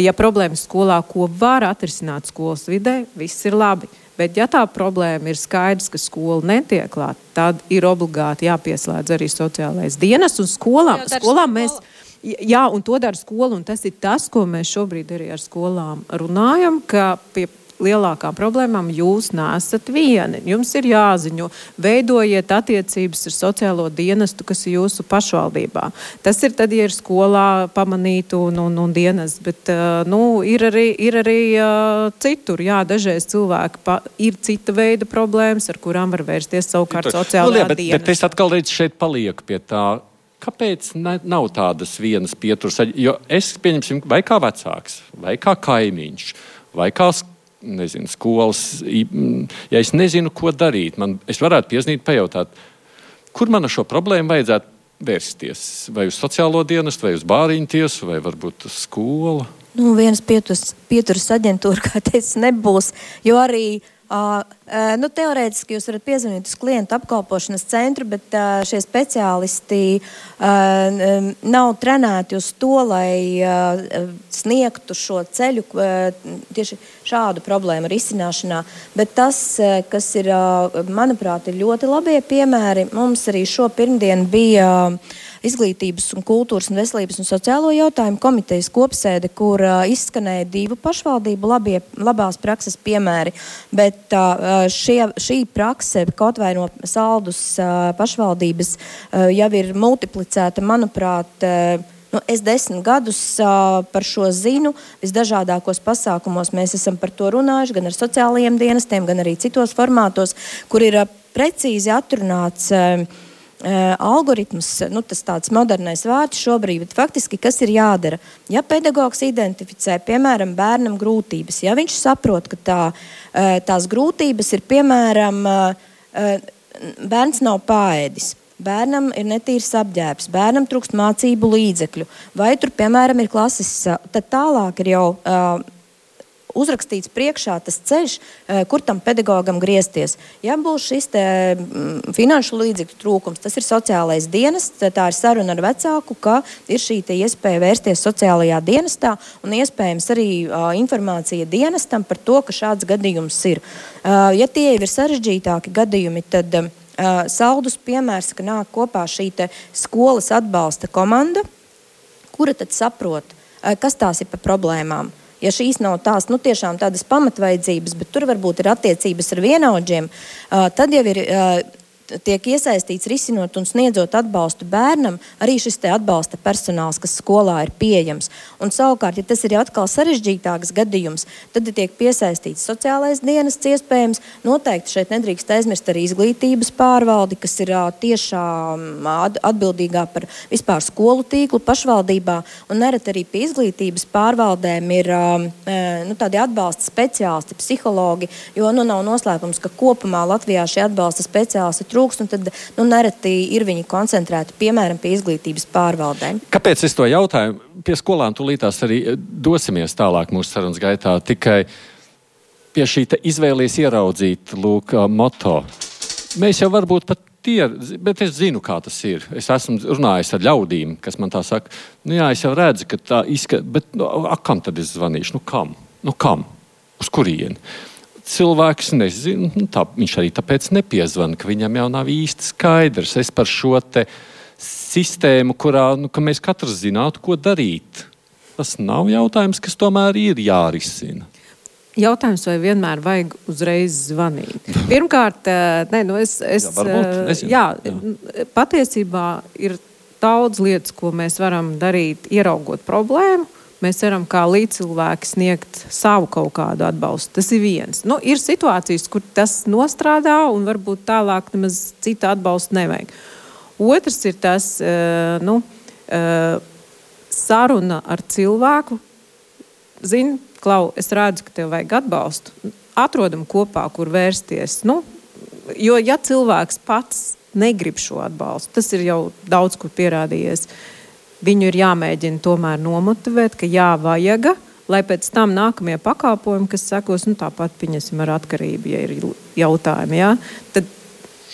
ja problēma ir skolā, ko var atrisināt skolas vidē, viss ir labi. Bet, ja tā problēma ir skaidrs, ka skola netiek klāta, tad ir obligāti jāpieslēdz arī sociālais dienas un skolām. skolām mēs, jā, un to dara skola, un tas ir tas, ko mēs šobrīd arī ar skolām runājam, ka pie lielākām problēmām jūs nesat vieni. Jums ir jāziņo, veidojiet attiecības ar sociālo dienestu, kas ir jūsu pašvaldībā. Tas ir tad, ja ir skolā pamanīt un, un, un dienas, bet uh, nu, ir arī, ir arī uh, citur. Jā, dažreiz cilvēki pa, ir cita veida problēmas, ar kurām var vērsties savukārt sociālajā nu, bet, dienestā. bet es atkal redzu šeit palieku pie tā. Kāpēc ne, nav tādas vienas pieturas? Jo es, pieņemsim, vai kā vecāks, vai kā kaimiņš, vai kā nezinu, skolas, ja es nezinu, ko darīt, man, es varētu piezīmēt, pajautāt, kur man ar šo problēmu vajadzētu vērsties? Vai uz sociālo dienestu, vai uz bāriņu tiesu, vai varbūt uz skolu? Nu, vienas pieturas, aģentūra, kā teicu, nebūs, jo arī Uh, nu, teorētiski jūs varat piezvanīt uz klientu apkalpošanas centru, bet uh, šie speciālisti uh, nav trenēti uz to, lai sniegtu šo ceļu tieši šādu problēmu risināšanā. Bet tas, kas ir, manuprāt, ir ļoti labie piemēri, mums arī šo pirmdienu bija. Uh, Izglītības, un kultūras, un veselības un sociālo jautājumu komitejas kopsēde, kur uh, izskanēja divu pašvaldību labie, labās prakses piemēri. Bet uh, šie, šī prakse, kaut vai no saldus uh, pašvaldības, uh, jau ir multiplicēta, manuprāt. Uh, Nu, es desmit gadus uh, par šo zinu. Visdažādākos pasākumos mēs esam par to runājuši, gan ar sociālajiem dienestiem, gan arī citos formātos, kur ir uh, precīzi atrunāts. Uh, Uh, algoritms, nu, tas tāds modernais vārds šobrīd, bet faktiski kas ir jādara? Ja pedagogs identificē, piemēram, bērnam grūtības, ja viņš saprot, ka tā, uh, tās grūtības ir, piemēram, uh, bērns nav pāēdis. Bērnam ir netīrs apģērbs, bērnam trūkst mācību līdzekļu, vai tur, piemēram, ir klases, tad tālāk ir jau uh, uzrakstīts priekšā tas ceļš, eh, kur tam pedagogam griezties. Ja būs šis te, mm, finanšu līdzekļu trūkums, tas ir sociālais dienests, tā ir saruna ar vecāku, ka ir šī iespēja vērsties sociālajā dienestā un iespējams arī uh, informācija dienestam par to, ka šāds gadījums ir. Uh, ja tie ir sarežģītāki gadījumi, tad uh, saldus piemērs, ka nāk kopā šī skolas atbalsta komanda, kura tad saprot, uh, kas tās ir par problēmām ja šīs nav tās nu, tiešām tādas pamatvaidzības, bet tur varbūt ir attiecības ar vienaudžiem, tad jau ir tiek iesaistīts risinot un sniedzot atbalstu bērnam, arī šis atbalsta personāls, kas skolā ir pieejams. Un savukārt, ja tas ir atkal sarežģītāks gadījums, tad tiek piesaistīts sociālais dienests iespējams. Noteikti šeit nedrīkst aizmirst arī izglītības pārvaldi, kas ir tiešām atbildīgā par vispār skolu tīklu pašvaldībā. Un nereti arī pie izglītības pārvaldēm ir nu, tādi atbalsta speciālisti, psihologi, jo nu, nav noslēpums, ka kopumā Latvijā šie atbalsta speciālisti trūkst trūkst, un tad nu, nereti ir viņi koncentrēti piemēram pie izglītības pārvaldēm. Kāpēc es to jautāju? Pie skolām tūlītās arī eh, dosimies tālāk mūsu sarunas gaitā. Tikai pie šī izvēles ieraudzīt lūk, moto. Mēs jau varbūt pat tie, bet es zinu, kā tas ir. Es esmu runājis ar ļaudīm, kas man tā saka, nu jā, es jau redzu, ka tā izskatās, bet nu, a, kam tad es zvanīšu? Nu kam? Nu kam? Uz kurieni? Cilvēks nezina. Nu, tā, viņš arī tāpēc nepiezvan, ka viņam jau nav īsti skaidrs. Es par šo sistēmu, kurā nu, mēs katrs zinātu, ko darīt. Tas nav jautājums, kas tomēr ir jārisina. Jautājums, vai vienmēr vajag uzreiz zvanīt? Pirmkārt, eh, ne, nu es, es, jā, varbūt, eh, jā, jā. patiesībā ir daudz lietas, ko mēs varam darīt, ieraugot problēmu mēs varam kā līdzcilvēki sniegt savu kaut kādu atbalstu. Tas ir viens. Nu, ir situācijas, kur tas nostrādā, un varbūt tālāk nemaz cita atbalsta nevajag. Otrs ir tas, uh, nu, uh, saruna ar cilvēku. Zini, Klau, es redzu, ka tev vajag atbalstu. Atrodam kopā, kur vērsties. Nu, jo, ja cilvēks pats negrib šo atbalstu, tas ir jau daudz kur pierādījies. Uh, viņu ir jāmēģina tomēr nomotivēt, ka jā, vajag, lai pēc tam nākamie pakalpojumi, kas sekos, nu, tāpat pieņemsim ar atkarību, ja ir jautājumi. Ja? Tad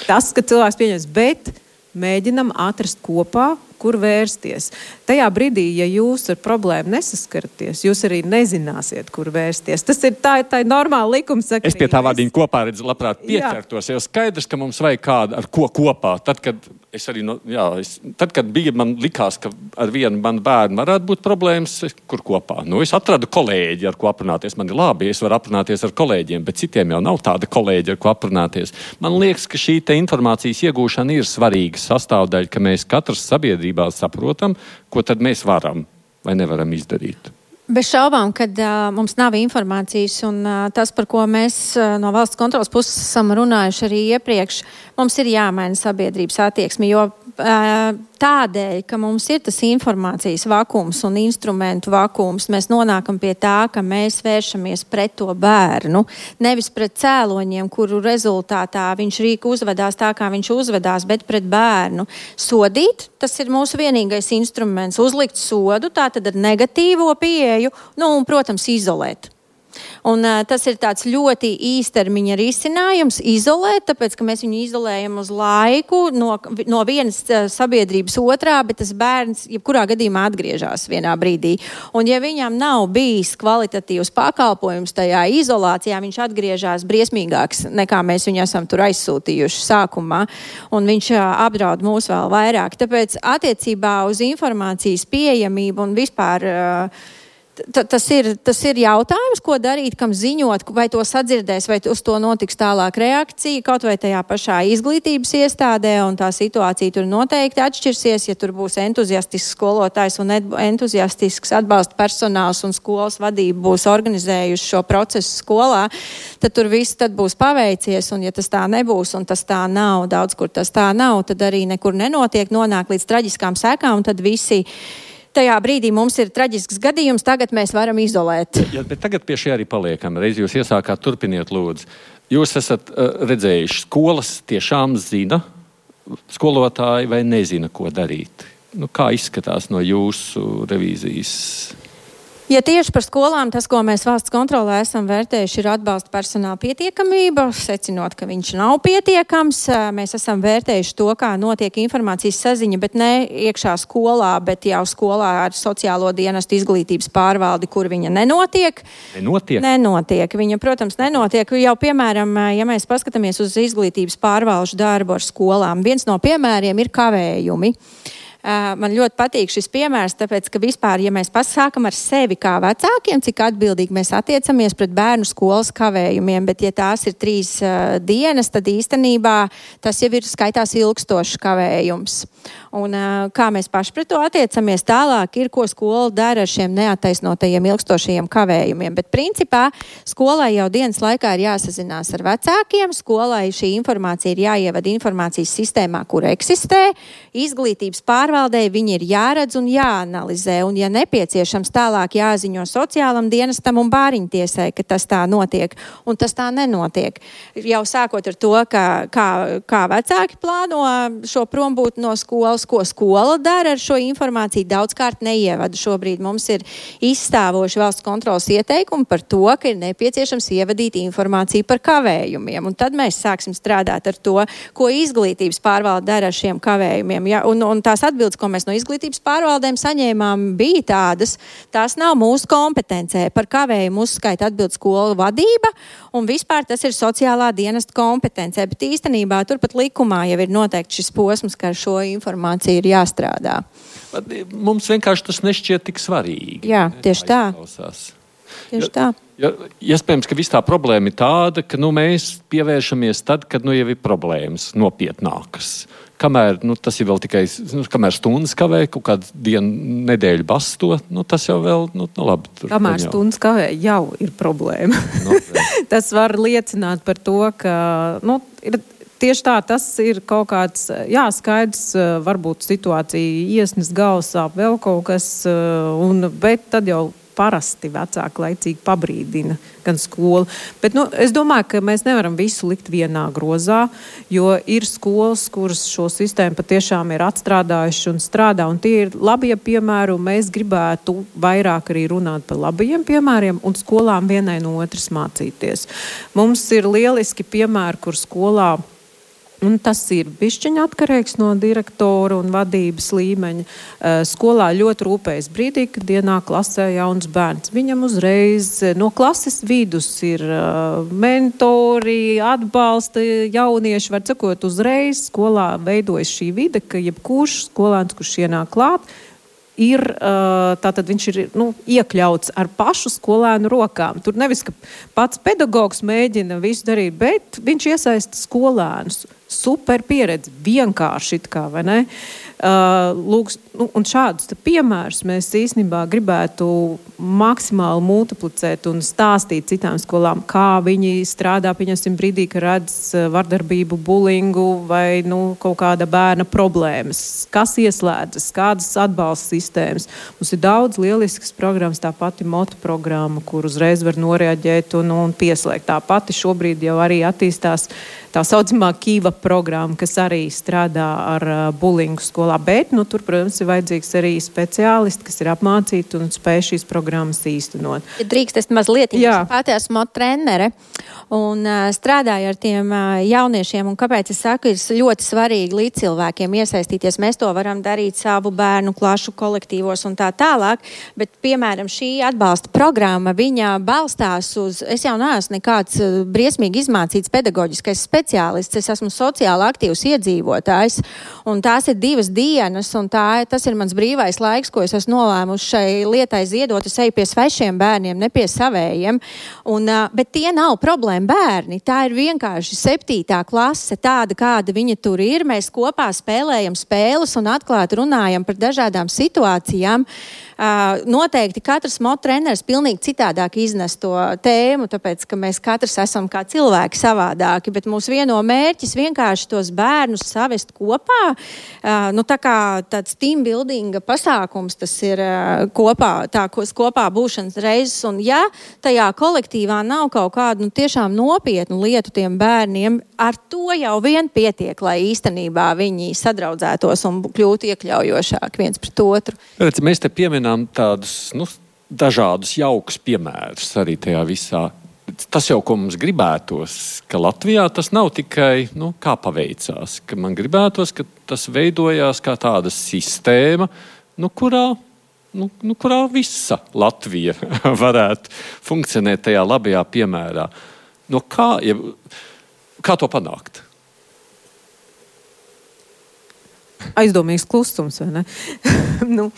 tas, ka cilvēks pieņems, bet mēģinam atrast kopā, kur vērsties. Tajā brīdī, ja jūs ar problēmu nesaskaraties, jūs arī nezināsiet, kur vērsties. Tas ir tā, tā ir normāla likumsakarība. Es pie tā vārdiņa kopā redzu, labprāt pieķertos, jo skaidrs, ka mums vajag kādu ar ko kopā. Tad, kad es arī, no, jā, es, tad, kad bija, man likās, ka ar vienu manu bērnu varētu būt problēmas, kur kopā. Nu, es atradu kolēģi, ar ko aprunāties. Man ir labi, es varu aprunāties ar kolēģiem, bet citiem jau nav tāda kolēģa, ar ko aprunāties. Man liekas, ka šī informācijas iegūšana ir svarīga sastāvdaļa, ka mēs katrs sabiedrībā saprotam, ko tad mēs varam vai nevaram izdarīt. Bez šaubām, ka uh, mums nav informācijas, un uh, tas, par ko mēs uh, no valsts kontrolas puses esam runājuši arī iepriekš, mums ir jāmaina sabiedrības attieksme. Jo tādēļ, ka mums ir tas informācijas vakums un instrumentu vakums, mēs nonākam pie tā, ka mēs vēršamies pret to bērnu. Nevis pret cēloņiem, kuru rezultātā viņš rīk uzvedās tā, kā viņš uzvedās, bet pret bērnu. Sodīt, tas ir mūsu vienīgais instruments. Uzlikt sodu, tā tad ar negatīvo pieeju, nu un, protams, izolēt. Un, uh, tas ir tāds ļoti īstermiņa risinājums, izolēt, tāpēc ka mēs viņu izolējam uz laiku no, no vienas uh, sabiedrības otrā, bet tas bērns jebkurā gadījumā atgriežas vienā brīdī. Un, ja viņam nav bijis kvalitatīvs pakalpojums tajā izolācijā, viņš atgriežas briesmīgāks nekā mēs viņu esam tur aizsūtījuši sākumā, un viņš uh, apdraud mūs vēl vairāk. Tāpēc attiecībā uz informācijas pieejamību un vispār. Uh, tas ir, tas ir jautājums, ko darīt, kam ziņot, vai to sadzirdēs, vai uz to notiks tālāk reakcija, kaut vai tajā pašā izglītības iestādē, un tā situācija tur noteikti atšķirsies, ja tur būs entuziastisks skolotājs un entuziastisks atbalsta personāls un skolas vadība būs organizējuši šo procesu skolā, tad tur viss tad būs paveicies, un ja tas tā nebūs, un tas tā nav, daudz kur tas tā nav, tad arī nekur nenotiek, nonāk līdz traģiskām sekām, un tad visi tajā brīdī mums ir traģisks gadījums, tagad mēs varam izolēt. Ja, bet tagad pie šī arī paliekam. Reiz jūs iesākāt, turpiniet, lūdzu. Jūs esat uh, redzējuši, skolas tiešām zina, skolotāji vai nezina, ko darīt. Nu, kā izskatās no jūsu revīzijas? Ja tieši par skolām tas, ko mēs valsts kontrolē esam vērtējuši, ir atbalsta personāla pietiekamība, secinot, ka viņš nav pietiekams. Mēs esam vērtējuši to, kā notiek informācijas saziņa, bet ne iekšā skolā, bet jau skolā ar sociālo dienestu izglītības pārvaldi, kur viņa nenotiek. Nenotiek. Nenotiek. Viņa, protams, nenotiek. Jau, piemēram, ja mēs paskatāmies uz izglītības pārvalžu darbu ar skolām, viens no piemēriem ir kavējumi. Man ļoti patīk šis piemērs, tāpēc, ka vispār, ja mēs pasākam ar sevi kā vecākiem, cik atbildīgi mēs attiecamies pret bērnu skolas kavējumiem, bet ja tās ir trīs uh, dienas, tad īstenībā tas jau ir skaitās ilgstošs kavējums. Un, kā mēs paši pret to attiecamies, tālāk ir, ko skola dara ar šiem neataisnotajiem ilgstošajiem kavējumiem. Bet principā skolai jau dienas laikā ir jāsazinās ar vecākiem, skolai šī informācija ir jāievada informācijas sistēmā, kur eksistē. Izglītības pārvaldē viņi ir jāredz un jāanalizē, un, ja nepieciešams, tālāk jāziņo sociālam dienestam un bāriņtiesai, ka tas tā notiek, un tas tā nenotiek. Jau sākot ar to, ka, kā, kā vecāki plāno šo prombūtni no skolas, ko skola dara ar šo informāciju, daudzkārt neievada. Šobrīd mums ir izstāvoši valsts kontrolas ieteikumi par to, ka ir nepieciešams ievadīt informāciju par kavējumiem. Un tad mēs sāksim strādāt ar to, ko izglītības pārvalde dara ar šiem kavējumiem. Ja? Un, un tās atbildes, ko mēs no izglītības pārvaldēm saņēmām, bija tādas, tās nav mūsu kompetencē. Par kavējumu uzskaita atbild skolu vadība, un vispār tas ir sociālā dienesta kompetencē. Bet īstenībā turpat likumā jau ir noteikti šis posms, ka ar šo informāciju informācija ir jāstrādā. Mums vienkārši tas nešķiet tik svarīgi. Jā, tieši tā. Tieši tā. Ja, iespējams, ka viss tā problēma ir tāda, ka nu, mēs pievēršamies tad, kad nu, jau ir problēmas nopietnākas. Kamēr nu, tas ir vēl tikai nu, stundas kavē, kaut kādu dienu, nedēļu basto, nu, tas jau vēl nu, nu, labi. Tur, kamēr jau. stundas kavē, jau ir problēma. No, nu, tas var liecināt par to, ka nu, ir Tieši tā, tas ir kaut kāds, jā, skaidrs, varbūt situācija iesnas galvasā, vēl kaut kas, un, bet tad jau parasti vecāki laicīgi pabrīdina gan skolu. Bet, nu, es domāju, ka mēs nevaram visu likt vienā grozā, jo ir skolas, kuras šo sistēmu patiešām ir atstrādājuši un strādā. Un tie ir labie piemēri, un mēs gribētu vairāk arī runāt par labajiem piemēriem un skolām vienai no otras mācīties. Mums ir lieliski piemēri, kur skolā Un tas ir bišķiņa atkarīgs no direktora un vadības līmeņa. Uh, skolā ļoti rūpējas brīdī, kad dienā klasē jauns bērns. Viņam uzreiz no klases vidus ir uh, mentori, atbalsta jaunieši. Var sakot, uzreiz skolā veidojas šī vide, ka jebkurš skolēns, kurš ienāk klāt, ir, tātad viņš ir nu, iekļauts ar pašu skolēnu rokām. Tur nevis, ka pats pedagogs mēģina visu darīt, bet viņš iesaista skolēnus. Super pieredze, vienkārši it kā, vai ne? Uh, lūks, nu, šādus piemērus mēs īstenībā gribētu maksimāli multiplicēt un stāstīt citām skolām, kā viņi strādā, pieņemsim, brīdī, kad redz uh, vardarbību, bulingu vai nu, kaut kāda bērna problēmas, kas ieslēdzas, kādas atbalsta sistēmas. Mums ir daudz lieliskas programmas, tā pati moto programma, kur uzreiz var noreaģēt un, un pieslēgt. Tā pati šobrīd jau arī attīstās tā saucamā Kīva programma, kas arī strādā ar uh, bulingu skolā. Bet, nu, tur, protams, ir vajadzīgs arī speciālisti, kas ir apmācīti un spēj šīs programmas īstenot. Ja drīkst, es mazliet pati esmu trenere un uh, strādāju ar tiem uh, jauniešiem. Un kāpēc es saku, ir ļoti svarīgi līdz cilvēkiem iesaistīties. Mēs to varam darīt savu bērnu klašu kolektīvos un tā tālāk. Bet, piemēram, šī atbalsta programma, viņa balstās uz, es jau neesmu nekāds uh, briesmīgi izmācīts pedagoģiskais speciālists speciālists, es esmu sociāli aktīvs iedzīvotājs. Tās ir divas dienas, un tā, tas ir mans brīvais laiks, ko es esmu nolēmusi šai lietai ziedot. Es eju pie svešiem bērniem, ne pie savējiem. Un, bet tie nav problēma bērni. Tā ir vienkārši septītā klase, tāda, kāda viņa tur ir. Mēs kopā spēlējam spēles un atklāti runājam par dažādām situācijām. Noteikti katrs mototreneris pilnīgi citādāk iznes to tēmu, tāpēc ka mēs katrs esam kā cilvēki savādāki. Bet mūsu vieno mērķis vienkārši tos bērnus savest kopā. Uh, nu, tā kā tāds team building pasākums, tas ir uh, kopā, tā kopā būšanas reizes. Un ja tajā kolektīvā nav kaut kādu nu, tiešām nopietnu lietu tiem bērniem, ar to jau vien pietiek, lai īstenībā viņi sadraudzētos un kļūtu iekļaujošāki viens pret otru. Redz, mēs te pieminām tādus nu, dažādus jaukus piemērus arī tajā visā. Tas jau, ko mums gribētos, ka Latvijā tas nav tikai nu, kā paveicās, ka man gribētos, ka tas veidojās kā tāda sistēma, nu, kurā nu, nu, kurā visa Latvija varētu funkcionēt tajā labajā piemērā. No kā, ja, kā to panākt? Aizdomīgs klusums, vai ne? nu,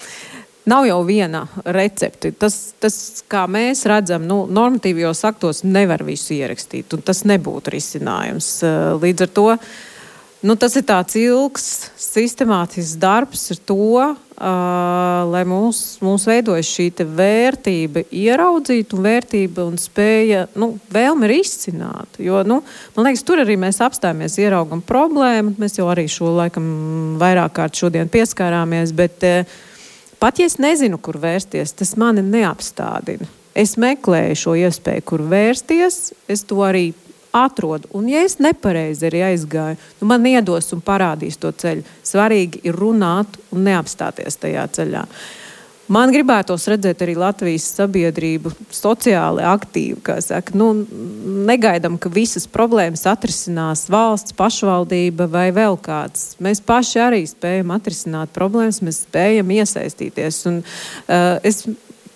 Nav jau viena recepte. Tas, tas kā mēs redzam, nu, normatīvajos aktos nevar visu ierakstīt, un tas nebūtu risinājums. Eh, līdz ar to nu, tas ir tāds ilgs, sistemātisks darbs ar to, uh, lai mūs, mūs veidojas šī vērtība, ieraudzīt un vērtība un spēja, nu, vēlme ir izcināt. Jo, nu, man liekas, tur arī mēs apstājamies, ieraugam problēmu. Mēs jau arī šo laikam vairāk kārt šodien pieskārāmies, bet uh, Pat ja es nezinu, kur vērsties, tas mani neapstādina. Es meklēju šo iespēju, kur vērsties, es to arī atrodu. Un, ja es nepareizi arī aizgāju, nu man iedos un parādīs to ceļu. Svarīgi ir runāt un neapstāties tajā ceļā. Man gribētos redzēt arī Latvijas sabiedrību sociāli aktīvu, saka, nu, negaidām, ka visas problēmas atrisinās valsts, pašvaldība vai vēl kāds. Mēs paši arī spējam atrisināt problēmas, mēs spējam iesaistīties. Un, uh, es,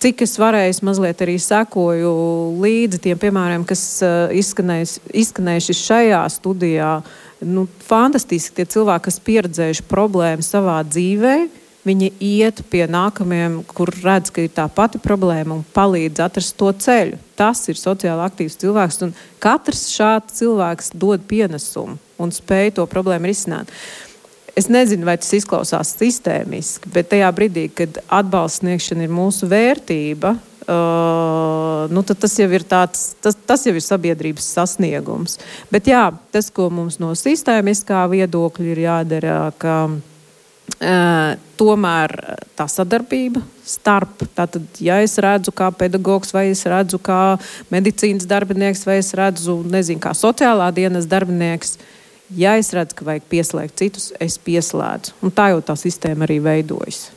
cik es varēju, mazliet arī sekoju līdzi tiem piemēriem, kas uh, izskanējuši šajā studijā. Nu, fantastiski tie cilvēki, kas pieredzējuši problēmu savā dzīvēm Viņi iet pie nākamajiem, kur redz, ka ir tā pati problēma un palīdz atrast to ceļu. Tas ir sociāli aktīvs cilvēks, un katrs šāds cilvēks dod pienesumu un spēj to problēmu risināt. Es nezinu, vai tas izklausās sistēmiski, bet tajā brīdī, kad atbalsts sniegšana ir mūsu vērtība, uh, nu, tas, jau tāds, tas, tas jau ir sabiedrības sasniegums. Bet jā, tas, ko mums no sistēmiskā viedokļa ir jādara, ka tomēr tā sadarbība starp, tātad, ja es redzu kā pedagogs, vai es redzu kā medicīnas darbinieks, vai es redzu, nezinu, kā sociālā dienas darbinieks, ja es redzu, ka vajag pieslēgt citus, es pieslēdzu. Un tā jau tā sistēma arī veidojas.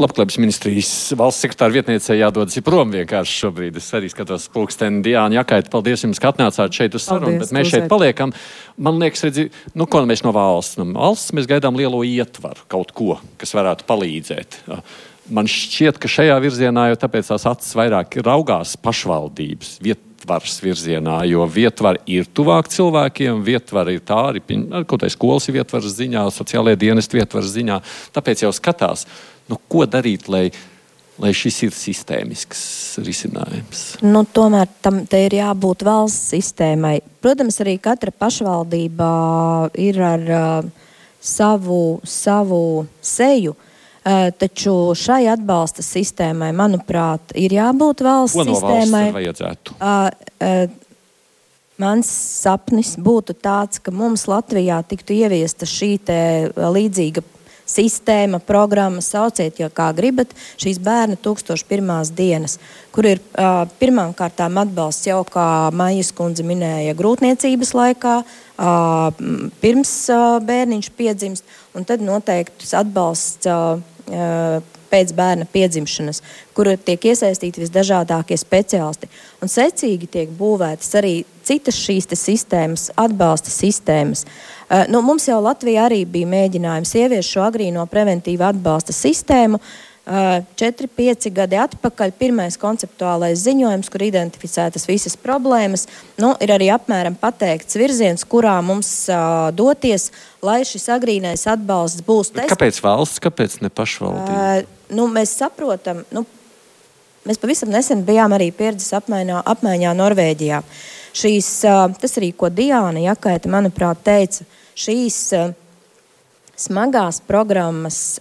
Labklājības ministrijas valsts sekretāra vietniecei jādodas prom vienkārši šobrīd. Es arī skatos pulksteni Diāna Jakaita. Paldies jums, ka atnācāt šeit uz sarunu, bet mēs šeit paliekam. Man liekas, redzi, nu, ko mēs no valsts? No valsts mēs gaidām lielo ietvaru, kaut ko, kas varētu palīdzēt. Man šķiet, ka šajā virzienā jau tāpēc tās acis vairāk raugās pašvaldības vietā vietvaras virzienā, jo vietvar ir tuvāk cilvēkiem, vietvar ir tā arī, kaut kā skolas vietvaras ziņā, sociālajie dienesti vietvaras ziņā. Tāpēc jau skatās, nu, ko darīt, lai, lai šis ir sistēmisks risinājums. Nu, tomēr tam ir jābūt valsts sistēmai. Protams, arī katra pašvaldība ir ar uh, savu, savu seju. Uh, Uh, taču šai atbalsta sistēmai, manuprāt, ir jābūt valsts Ko no sistēmai. Valsts vajadzētu? Uh, uh, mans sapnis būtu tāds, ka mums Latvijā tiktu ieviesta šī līdzīga sistēma, programma, sauciet, ja kā gribat, šīs bērna 1001 dienas, kur ir uh, pirmām kārtām atbalsts jau, kā Maijas kundze minēja, grūtniecības laikā, uh, pirms uh, bērniņš piedzimst, un tad noteikti atbalsts. Uh, pēc bērna piedzimšanas, kur tiek iesaistīti visdažādākie speciālisti. Un secīgi tiek būvētas arī citas šīs sistēmas, atbalsta sistēmas. Nu, mums jau Latvijā arī bija mēģinājums ieviest šo agrīno preventīvu atbalsta sistēmu. Uh, 4-5 gadi atpakaļ pirmais konceptuālais ziņojums, kur identificētas visas problēmas. Nu, ir arī apmēram pateikts virziens, kurā mums uh, doties, lai šis agrīnais atbalsts būs. Bet kāpēc valsts, kāpēc ne pašvaldība? Uh, nu, mēs saprotam, nu, mēs pavisam nesen bijām arī pieredzes apmaiņā, apmaiņā Norvēģijā. Šīs, tas arī, ko Diāna Jakaita, manuprāt, teica, šīs smagās programmas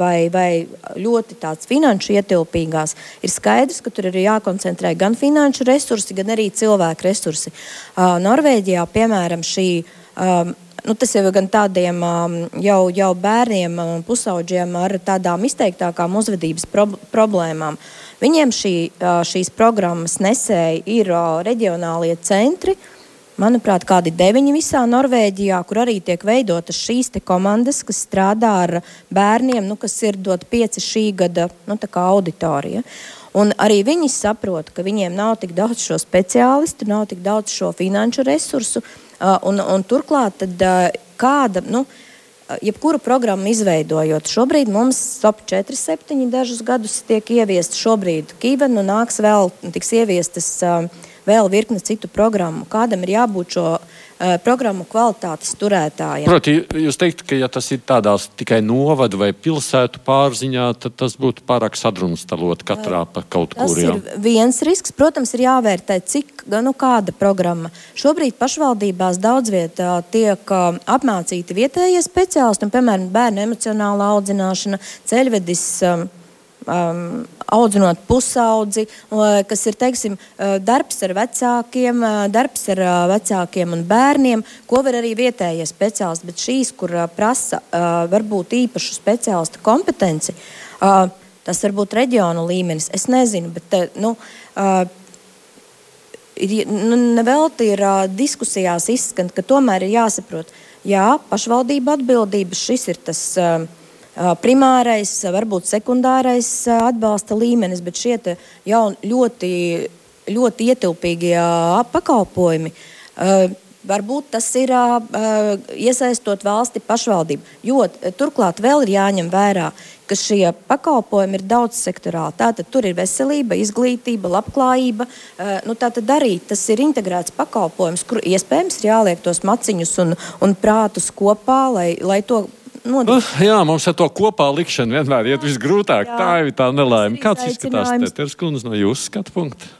vai, vai ļoti tāds finanšu ietilpīgās, ir skaidrs, ka tur ir jākoncentrē gan finanšu resursi, gan arī cilvēku resursi. Norvēģijā, piemēram, šī. Nu, tas jau gan tādiem jau, jau bērniem un pusauģiem ar tādām izteiktākām uzvedības pro problēmām. Viņiem šī, šīs programmas nesēji ir reģionālie centri, uh, manuprāt, kādi deviņi visā Norvēģijā, kur arī tiek veidotas šīs komandas, kas strādā ar bērniem, nu, kas ir dot pieci šī gada nu, auditorija. Un arī viņi saprot, ka viņiem nav tik daudz šo speciālistu, nav tik daudz šo finanšu resursu. Un, un turklāt, tad, kāda, nu, jebkuru programmu izveidojot, šobrīd mums SOP 47 dažus gadus tiek ieviesta. Šobrīd Kīvenu nāks vēl, tiks ieviestas. Vēl virkne citu programmu. Kādam ir jābūt šo uh, programmu kvalitātes turētājiem? Proti, jūs teikt, ka ja tas ir tādās tikai novadu vai pilsētu pārziņā, tad tas būtu pārāk sadrumstalot katrā pa kaut kur. Tas ir viens risks. Protams, ir jāvērtē, cik, nu, kāda programma. Šobrīd pašvaldībās daudz vietā tiek apmācīti vietējie speciālisti, un, piemēram, bērnu emocionāla audzināšana, ceļvedis. Um, audzinot pusaudzi, kas ir teiksim, uh, darbs ar vecākiem, uh, darbs ar uh, vecākiem un bērniem, ko var arī vietējie speciālisti. Bet šīs, kur prasa varbūt īpašu speciālistu kompetenci, tas var būt reģionu līmenis. Es nezinu, bet nu, ir, nu, nevelti ir diskusijās izskan, ka tomēr ir jāsaprot, jā, pašvaldība atbildības šis ir tas. Uh, primārais, varbūt sekundārais atbalsta līmenis, bet šie jau ļoti, ļoti ietilpīgie pakalpojumi. Varbūt tas ir iesaistot valsti pašvaldību. Jo turklāt vēl ir jāņem vērā, ka šie pakalpojumi ir daudz sektorāli. Tātad tur ir veselība, izglītība, labklājība. Nu, tātad arī tas ir integrēts pakalpojums, kur iespējams ir jāliek tos maciņus un, un prātus kopā, lai, lai to Uh, jā, mums ar to kopā likšanu vienmēr iet visgrūtāk. Jā. Tā ir tā nelaime. Kāds izskatās Pēters Kundze no jūsu skatu punkta?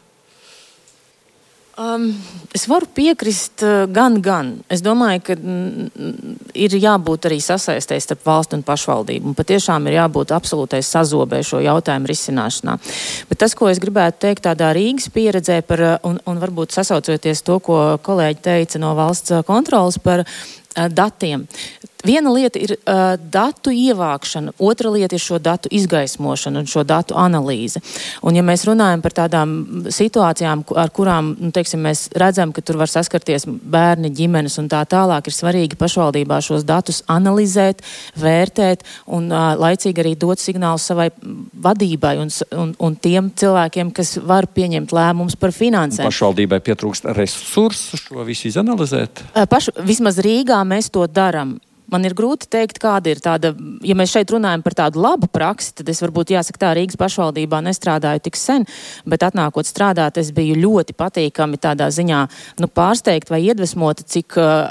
Um, es varu piekrist uh, gan, gan. Es domāju, ka ir jābūt arī sasaistē starp valstu un pašvaldību. Un patiešām ir jābūt absolūtai sazobē šo jautājumu risināšanā. Bet tas, ko es gribētu teikt tādā Rīgas pieredzē, par, uh, un, un varbūt sasaucoties to, ko kolēģi teica no valsts uh, kontrolas par datiem viena lieta ir uh, datu ievākšana, otra lieta ir šo datu izgaismošana un šo datu analīze. Un, ja mēs runājam par tādām situācijām, ar kurām nu, teiksim, mēs redzam, ka tur var saskarties bērni, ģimenes un tā tālāk, ir svarīgi pašvaldībā šos datus analizēt, vērtēt un uh, laicīgi arī dot signālu savai vadībai un, un, un tiem cilvēkiem, kas var pieņemt lēmumus par finansēm. Pašvaldībai pietrūkst resursu šo visu izanalizēt? Uh, pašu, vismaz Rīgā mēs to darām. Man ir grūti pateikt, kāda ir tāda, ja mēs šeit runājam par tādu labu praksi, tad es varbūt jāsaka tā, Rīgas pašvaldībā nestrādāju tik sen, bet atnākot strādāt, es biju ļoti patīkami tādā ziņā, nu, pārsteigt vai iedvesmota, cik uh,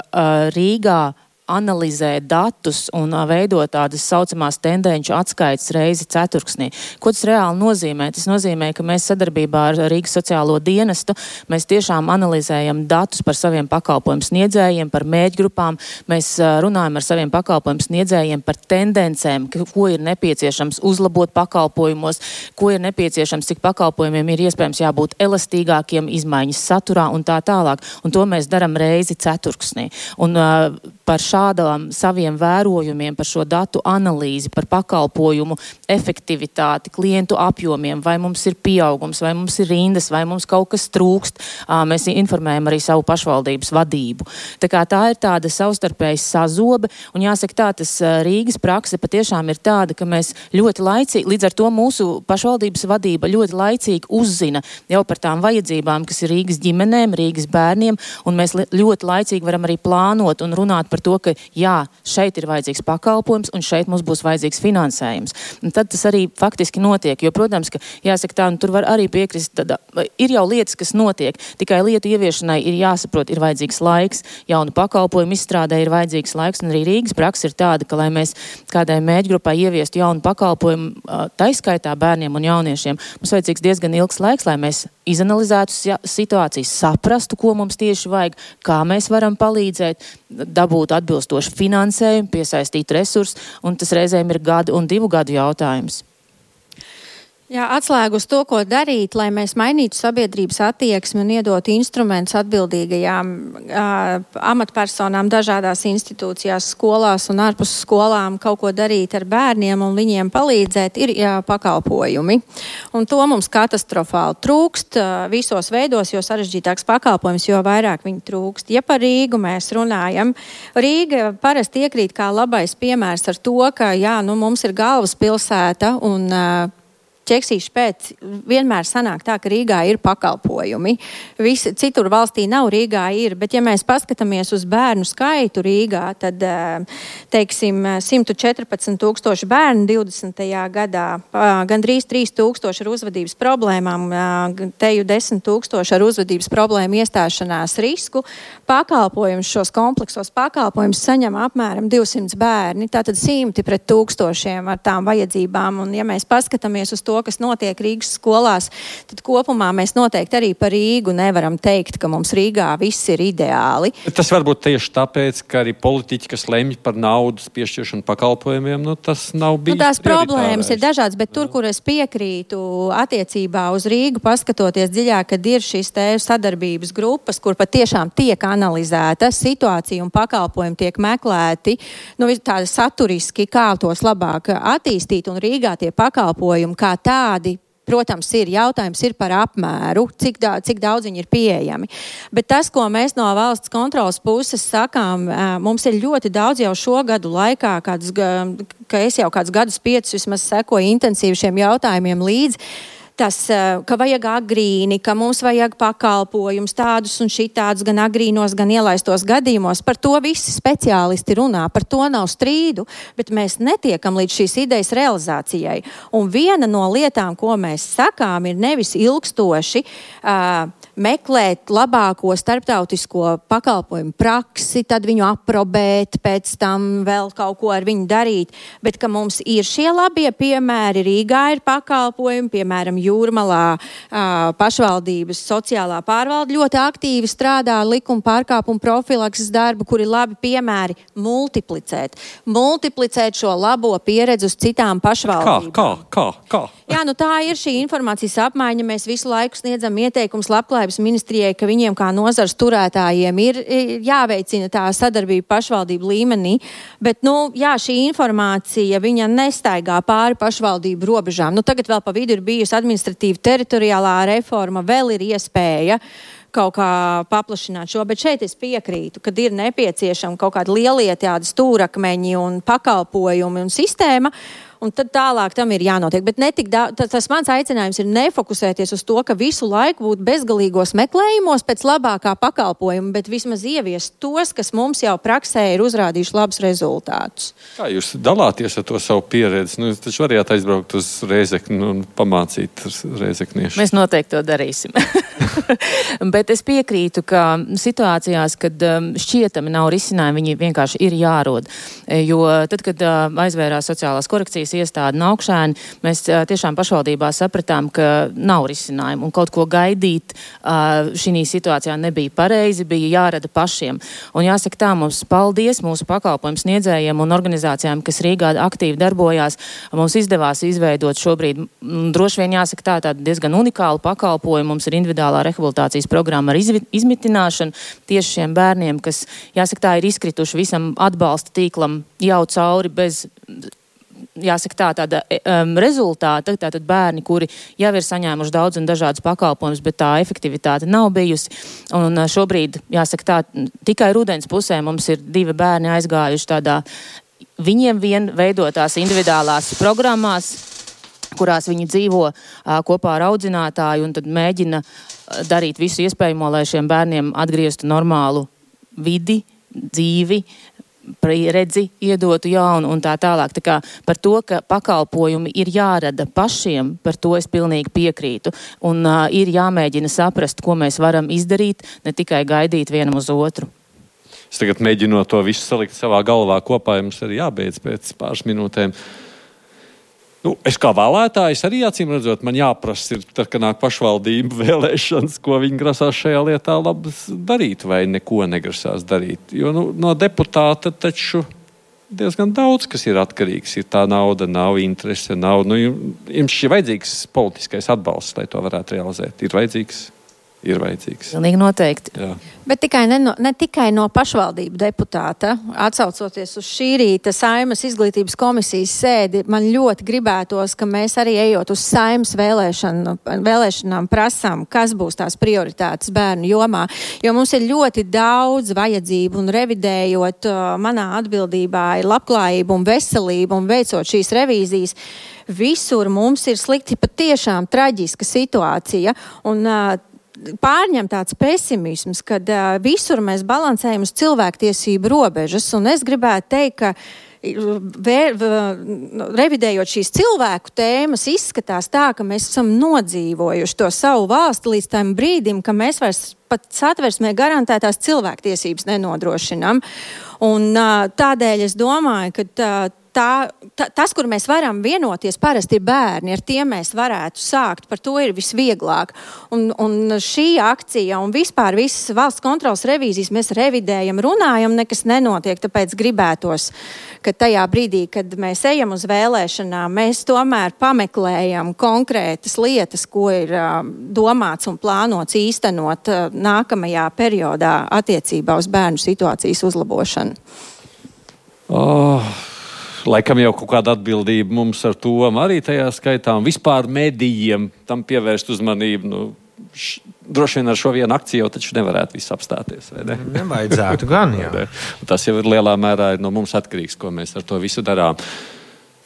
Rīgā analizē datus un veido tādas saucamās tendenci atskaites reizi ceturksnī. Ko tas reāli nozīmē? Tas nozīmē, ka mēs sadarbībā ar Rīgas sociālo dienestu mēs tiešām analizējam datus par saviem pakalpojumu sniedzējiem, par mēģgrupām, mēs runājam ar saviem pakalpojumu sniedzējiem par tendencēm, ko ir nepieciešams uzlabot pakalpojumos, ko ir nepieciešams, cik pakalpojumiem ir iespējams jābūt elastīgākiem, izmaiņas saturā un tā tālāk. Un to mēs darām reizi ceturksnī. Un, uh, šādām saviem vērojumiem, par šo datu analīzi, par pakalpojumu efektivitāti, klientu apjomiem, vai mums ir pieaugums, vai mums ir rindas, vai mums kaut kas trūkst. Mēs informējam arī savu pašvaldības vadību. Tā, tā ir tāda savstarpēja sazobe, un jāsaka tā, tas Rīgas prakse patiešām ir tāda, ka mēs ļoti laicīgi, līdz ar to mūsu pašvaldības vadība ļoti laicīgi uzzina jau par tām vajadzībām, kas ir Rīgas ģimenēm, Rīgas bērniem, un mēs ļoti laicīgi varam arī plānot un runāt par to, ka jā, šeit ir vajadzīgs pakalpojums un šeit mums būs vajadzīgs finansējums. Un tad tas arī faktiski notiek, jo, protams, ka jāsaka tā, un tur var arī piekrist, tad ir jau lietas, kas notiek, tikai lietu ieviešanai ir jāsaprot, ir vajadzīgs laiks, jaunu pakalpojumu izstrādē ir vajadzīgs laiks, un arī Rīgas praksa ir tāda, ka, lai mēs kādai mēģgrupai ieviestu jaunu pakalpojumu, taiskaitā bērniem un jauniešiem, mums vajadzīgs diezgan ilgs laiks, lai mēs izanalizētu situāciju, saprastu, ko mums tieši vajag, kā mēs varam palīdzēt, dabūt atbilstošu finansējumu, piesaistīt resursus, un tas reizēm ir gadu un divu gadu jautājums. Jā, atslēgu uz to, ko darīt, lai mēs mainītu sabiedrības attieksmi un iedotu instrumentus atbildīgajām uh, amatpersonām dažādās institūcijās, skolās un ārpus skolām kaut ko darīt ar bērniem un viņiem palīdzēt, ir jā, pakalpojumi. Un to mums katastrofāli trūkst uh, visos veidos, jo sarežģītāks pakalpojums, jo vairāk viņi trūkst. Ja par Rīgu mēs runājam, Rīga parasti iekrīt kā labais piemērs ar to, ka jā, nu, mums ir galvaspilsēta un uh, ķeksīšu pēc vienmēr sanāk tā, ka Rīgā ir pakalpojumi. Visi, citur valstī nav, Rīgā ir, bet ja mēs paskatāmies uz bērnu skaitu Rīgā, tad, eh, teiksim, 114 tūkstoši bērnu 20. gadā, gandrīz 3 tūkstoši ar uzvedības problēmām, teju 10 tūkstoši ar uzvedības problēmu iestāšanās risku. Pakalpojumus, šos kompleksos pakalpojumus saņem apmēram 200 bērni, tātad simti pret tūkstošiem ar tām vajadzībām. Un ja mēs paskatāmies uz to, to, kas notiek Rīgas skolās, tad kopumā mēs noteikti arī par Rīgu nevaram teikt, ka mums Rīgā viss ir ideāli. Tas varbūt tieši tāpēc, ka arī politiķi, kas lemj par naudas piešķiršanu pakalpojumiem, nu, tas nav bijis. Nu, tās problēmas ir dažādas, bet tur, kur es piekrītu attiecībā uz Rīgu, paskatoties dziļāk, kad ir šīs sadarbības grupas, kur patiešām tiek analizēta situācija un pakalpojumi tiek meklēti, nu, tādi saturiski, kā tos labāk attīstīt, un Rīgā tie pakalpojumi, kā tādi protams, ir jautājums ir par apmēru, cik, da, cik daudz viņi ir pieejami. Bet tas, ko mēs no valsts kontrolas puses sakām, mums ir ļoti daudz jau šo gadu laikā, kādus, ka es jau kādus gadus piecus vismaz sekoju intensīvi šiem jautājumiem līdzi tas, eh, ka vajag agrīni, ka mums vajag pakalpojums tādus un šitādus gan agrīnos, gan ielaistos gadījumos. Par to visi speciālisti runā, par to nav strīdu, bet mēs netiekam līdz šīs idejas realizācijai. Un viena no lietām, ko mēs sakām, ir nevis ilgstoši. Uh, meklēt labāko starptautisko pakalpojumu praksi, tad viņu aprobēt, pēc tam vēl kaut ko ar viņu darīt. Bet mums ir šie labie piemēri, Rīgā ir pakalpojumi, piemēram, jūrmalā pašvaldības sociālā pārvalde ļoti aktīvi strādā ar likuma pārkāpumu profilakses darbu, kur ir labi piemēri multiplicēt. Multiplicēt šo labo pieredzi uz citām pašvaldībām. Kā, kā, kā? kā? Jā, nu tā ir šī informācijas apmaiņa. Mēs visu laiku sniedzam ieteikumus labklājības ministrijai, ka viņiem kā nozars turētājiem ir jāveicina tā sadarbība pašvaldību līmenī. Bet, nu, jā, šī informācija viņa nestaigā pāri pašvaldību robežām. Nu, tagad vēl pa vidu ir bijusi administratīva teritoriālā reforma, vēl ir iespēja kaut kā paplašināt šo, bet šeit es piekrītu, ka ir nepieciešama kaut kāda lielie tādi stūrakmeņi un pakalpojumi un sistēma. Un tad tālāk tam ir jānotiek. Bet netik, da, tas, mans aicinājums ir nefokusēties uz to, ka visu laiku būt bezgalīgos meklējumos pēc labākā pakalpojuma, bet vismaz ieviest tos, kas mums jau praksē ir uzrādījuši labus rezultātus. Kā jūs dalāties ar to savu pieredzi? Nu, jūs taču varējāt aizbraukt uz Rēzekni un pamācīt Rēzekniešu. Mēs noteikti to darīsim. Bet es piekrītu, ka situācijās, kad um, šķietami nav risinājumi, viņi vienkārši ir jārod. E, jo tad, kad uh, aizvērās sociālās korekcijas iestāde Naukšēni, mēs tiešām pašvaldībā sapratām, ka nav risinājumu un kaut ko gaidīt šī situācijā nebija pareizi, bija jārada pašiem. Un jāsaka tā, mums paldies mūsu pakalpojumu sniedzējiem un organizācijām, kas Rīgā aktīvi darbojās. Mums izdevās izveidot šobrīd, droši vien jāsaka tā, tādu diezgan unikālu pakalpojumu. Mums ir individuālā rehabilitācijas programma ar izmitināšanu tieši šiem bērniem, kas, jāsaka, tā ir izkrituši visam atbalsta tīklam jau cauri bez jāsaka, tā, tāda um, rezultāta. Tātad bērni, kuri jau ir saņēmuši daudz un dažādus pakalpojumus, bet tā efektivitāte nav bijusi. Un uh, šobrīd, jāsaka, tā tikai rudens pusē mums ir divi bērni aizgājuši tādā viņiem vien veidotās individuālās programmās kurās viņi dzīvo kopā ar audzinātāju un tad mēģina darīt visu iespējamo, lai šiem bērniem atgrieztu normālu vidi, dzīvi, redzi, iedotu jaunu un tā tālāk. Tā kā par to, ka pakalpojumi ir jārada pašiem, par to es pilnīgi piekrītu. Un uh, ir jāmēģina saprast, ko mēs varam izdarīt, ne tikai gaidīt vienam uz otru. Es tagad mēģinu to visu salikt savā galvā kopā, jums arī jābeidz pēc pāris minūtēm. Uh, Nu, es kā vēlētājs arī acīm redzot, man jāprasa, ir, tad, kad nāk pašvaldību vēlēšanas, ko viņi grasās šajā lietā darīt vai neko negrasās darīt. Jo nu, no deputāta taču diezgan daudz kas ir atkarīgs. Ir tā nauda, nav interese, nav. Nu, jums ir vajadzīgs politiskais atbalsts, lai to varētu realizēt. Ir vajadzīgs ir vajadzīgs. Pilnīgi noteikti. Jā. Bet tikai ne, no, ne tikai no pašvaldību deputāta, atsaucoties uz šī rīta saimas izglītības komisijas sēdi, man ļoti gribētos, ka mēs arī ejot uz saimas vēlēšanu, vēlēšanām prasām, kas būs tās prioritātes bērnu jomā, jo mums ir ļoti daudz vajadzību un revidējot uh, manā atbildībā ir labklājība un veselība un veicot šīs revīzijas visur mums ir slikti, patiešām traģiska situācija. Un, uh, pārņem tāds pesimisms, kad uh, visur mēs balansējam uz cilvēktiesību robežas. Es gribētu teikt, ka vēr, v, revidējot šīs cilvēku tēmas, izskatās tā, ka mēs esam nodzīvojuši to savu valsti līdz tam brīdim, ka mēs vairs pat satversmē garantētās cilvēktiesības nenodrošinām. Un, tādēļ es domāju, ka tā, tā, tā, tas, kur mēs varam vienoties, parasti ir bērni. Ar tiem mēs varētu sākt. Par to ir visvieglāk. Un, un šī akcija un vispār visas valsts kontrolas revīzijas mēs revidējam, runājam, nekas nenotiek. Tāpēc gribētos, ka tajā brīdī, kad mēs ejam uz vēlēšanām, mēs tomēr pameklējam konkrētas lietas, ko ir domāts un plānots īstenot nākamajā periodā attiecībā uz bērnu situācijas uzlabošanu. Oh laikam jau kaut kāda atbildība mums ar to arī tajā skaitā, un vispār medijiem tam pievērst uzmanību. Nu, š, droši vien ar šo vienu akciju jau taču nevarētu viss apstāties. Ne? Nevajadzētu gan, jā. Tas jau ir lielā mērā no mums atkarīgs, ko mēs ar to visu darām.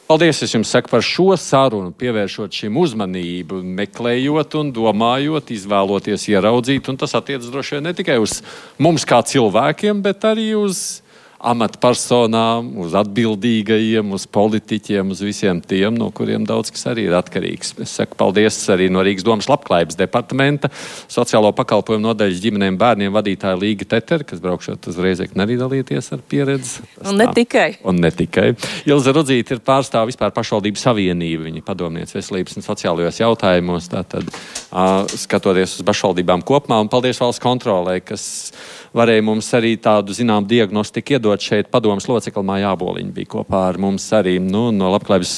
Paldies, es jums saku par šo sarunu, pievēršot šim uzmanību, meklējot un domājot, izvēloties, ieraudzīt. Un tas attiecas droši vien ne tikai uz mums kā cilvēkiem, bet arī uz amatpersonām, uz atbildīgajiem, uz politiķiem, uz visiem tiem, no kuriem daudz kas arī ir atkarīgs. Es saku paldies arī no Rīgas domas labklājības departamenta, sociālo pakalpojumu nodaļas ģimenēm bērniem vadītāja Līga Tetera, kas braukšot uz Reizekni arī dalīties ar pieredzi. Un ne tā. tikai. Un ne tikai. Ilza Rudzīte ir pārstāv vispār pašvaldību savienību, viņa padomniece veselības un sociālajos jautājumos, tātad uh, skatoties uz pašvaldībām kopumā. Un paldies valsts kontrolē, kas varēja mums arī tādu, zinām, diagnostiku iedot šeit. Padomas locekli Mājā Boliņa bija kopā ar mums arī nu, no labklājības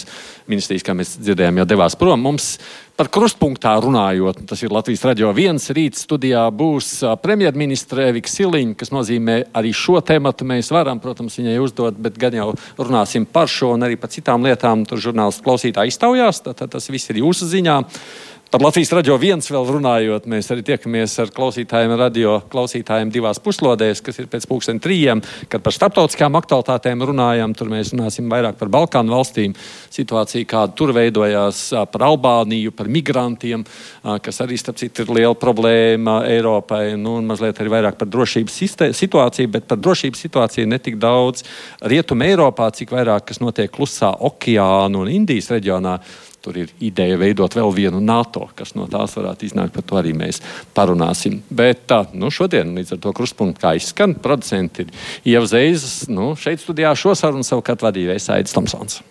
ministrijas, kā mēs dzirdējām, jau devās prom. Mums par krustpunktā runājot, tas ir Latvijas radio viens rīt studijā būs premjerministre Evika Siliņa, kas nozīmē arī šo tematu mēs varam, protams, viņai uzdot, bet gan jau runāsim par šo un arī par citām lietām. Tur žurnālisti klausītāji iztaujās, tad tas viss ir jūsu ziņā. Par Latvijas radio viens vēl runājot, mēs arī tiekamies ar klausītājiem, radio klausītājiem divās puslodēs, kas ir pēc pusdienas trījiem, kad par starptautiskām aktualitātēm runājam. Tur mēs runāsim vairāk par Balkānu valstīm, situāciju, kāda tur veidojās, par Albāniju, par migrantiem, kas arī, starp citu, ir liela problēma Eiropai, nu, un mazliet arī vairāk par drošības situāciju, bet par drošības situāciju ne tik daudz Rietuma Eiropā, cik vairāk, kas notiek Klusā okeāna un Indijas reģionā. Tur ir ideja veidot vēl vienu NATO, kas no tās varētu iznākt. Par to arī mēs parunāsim. Bet tā, nu, šodien līdz ar to krustpunktu kā izskan, producenti ir Ieva Zeizes. Nu, šeit studijā šo sarunu savukārt vadīja Aits Tomsons.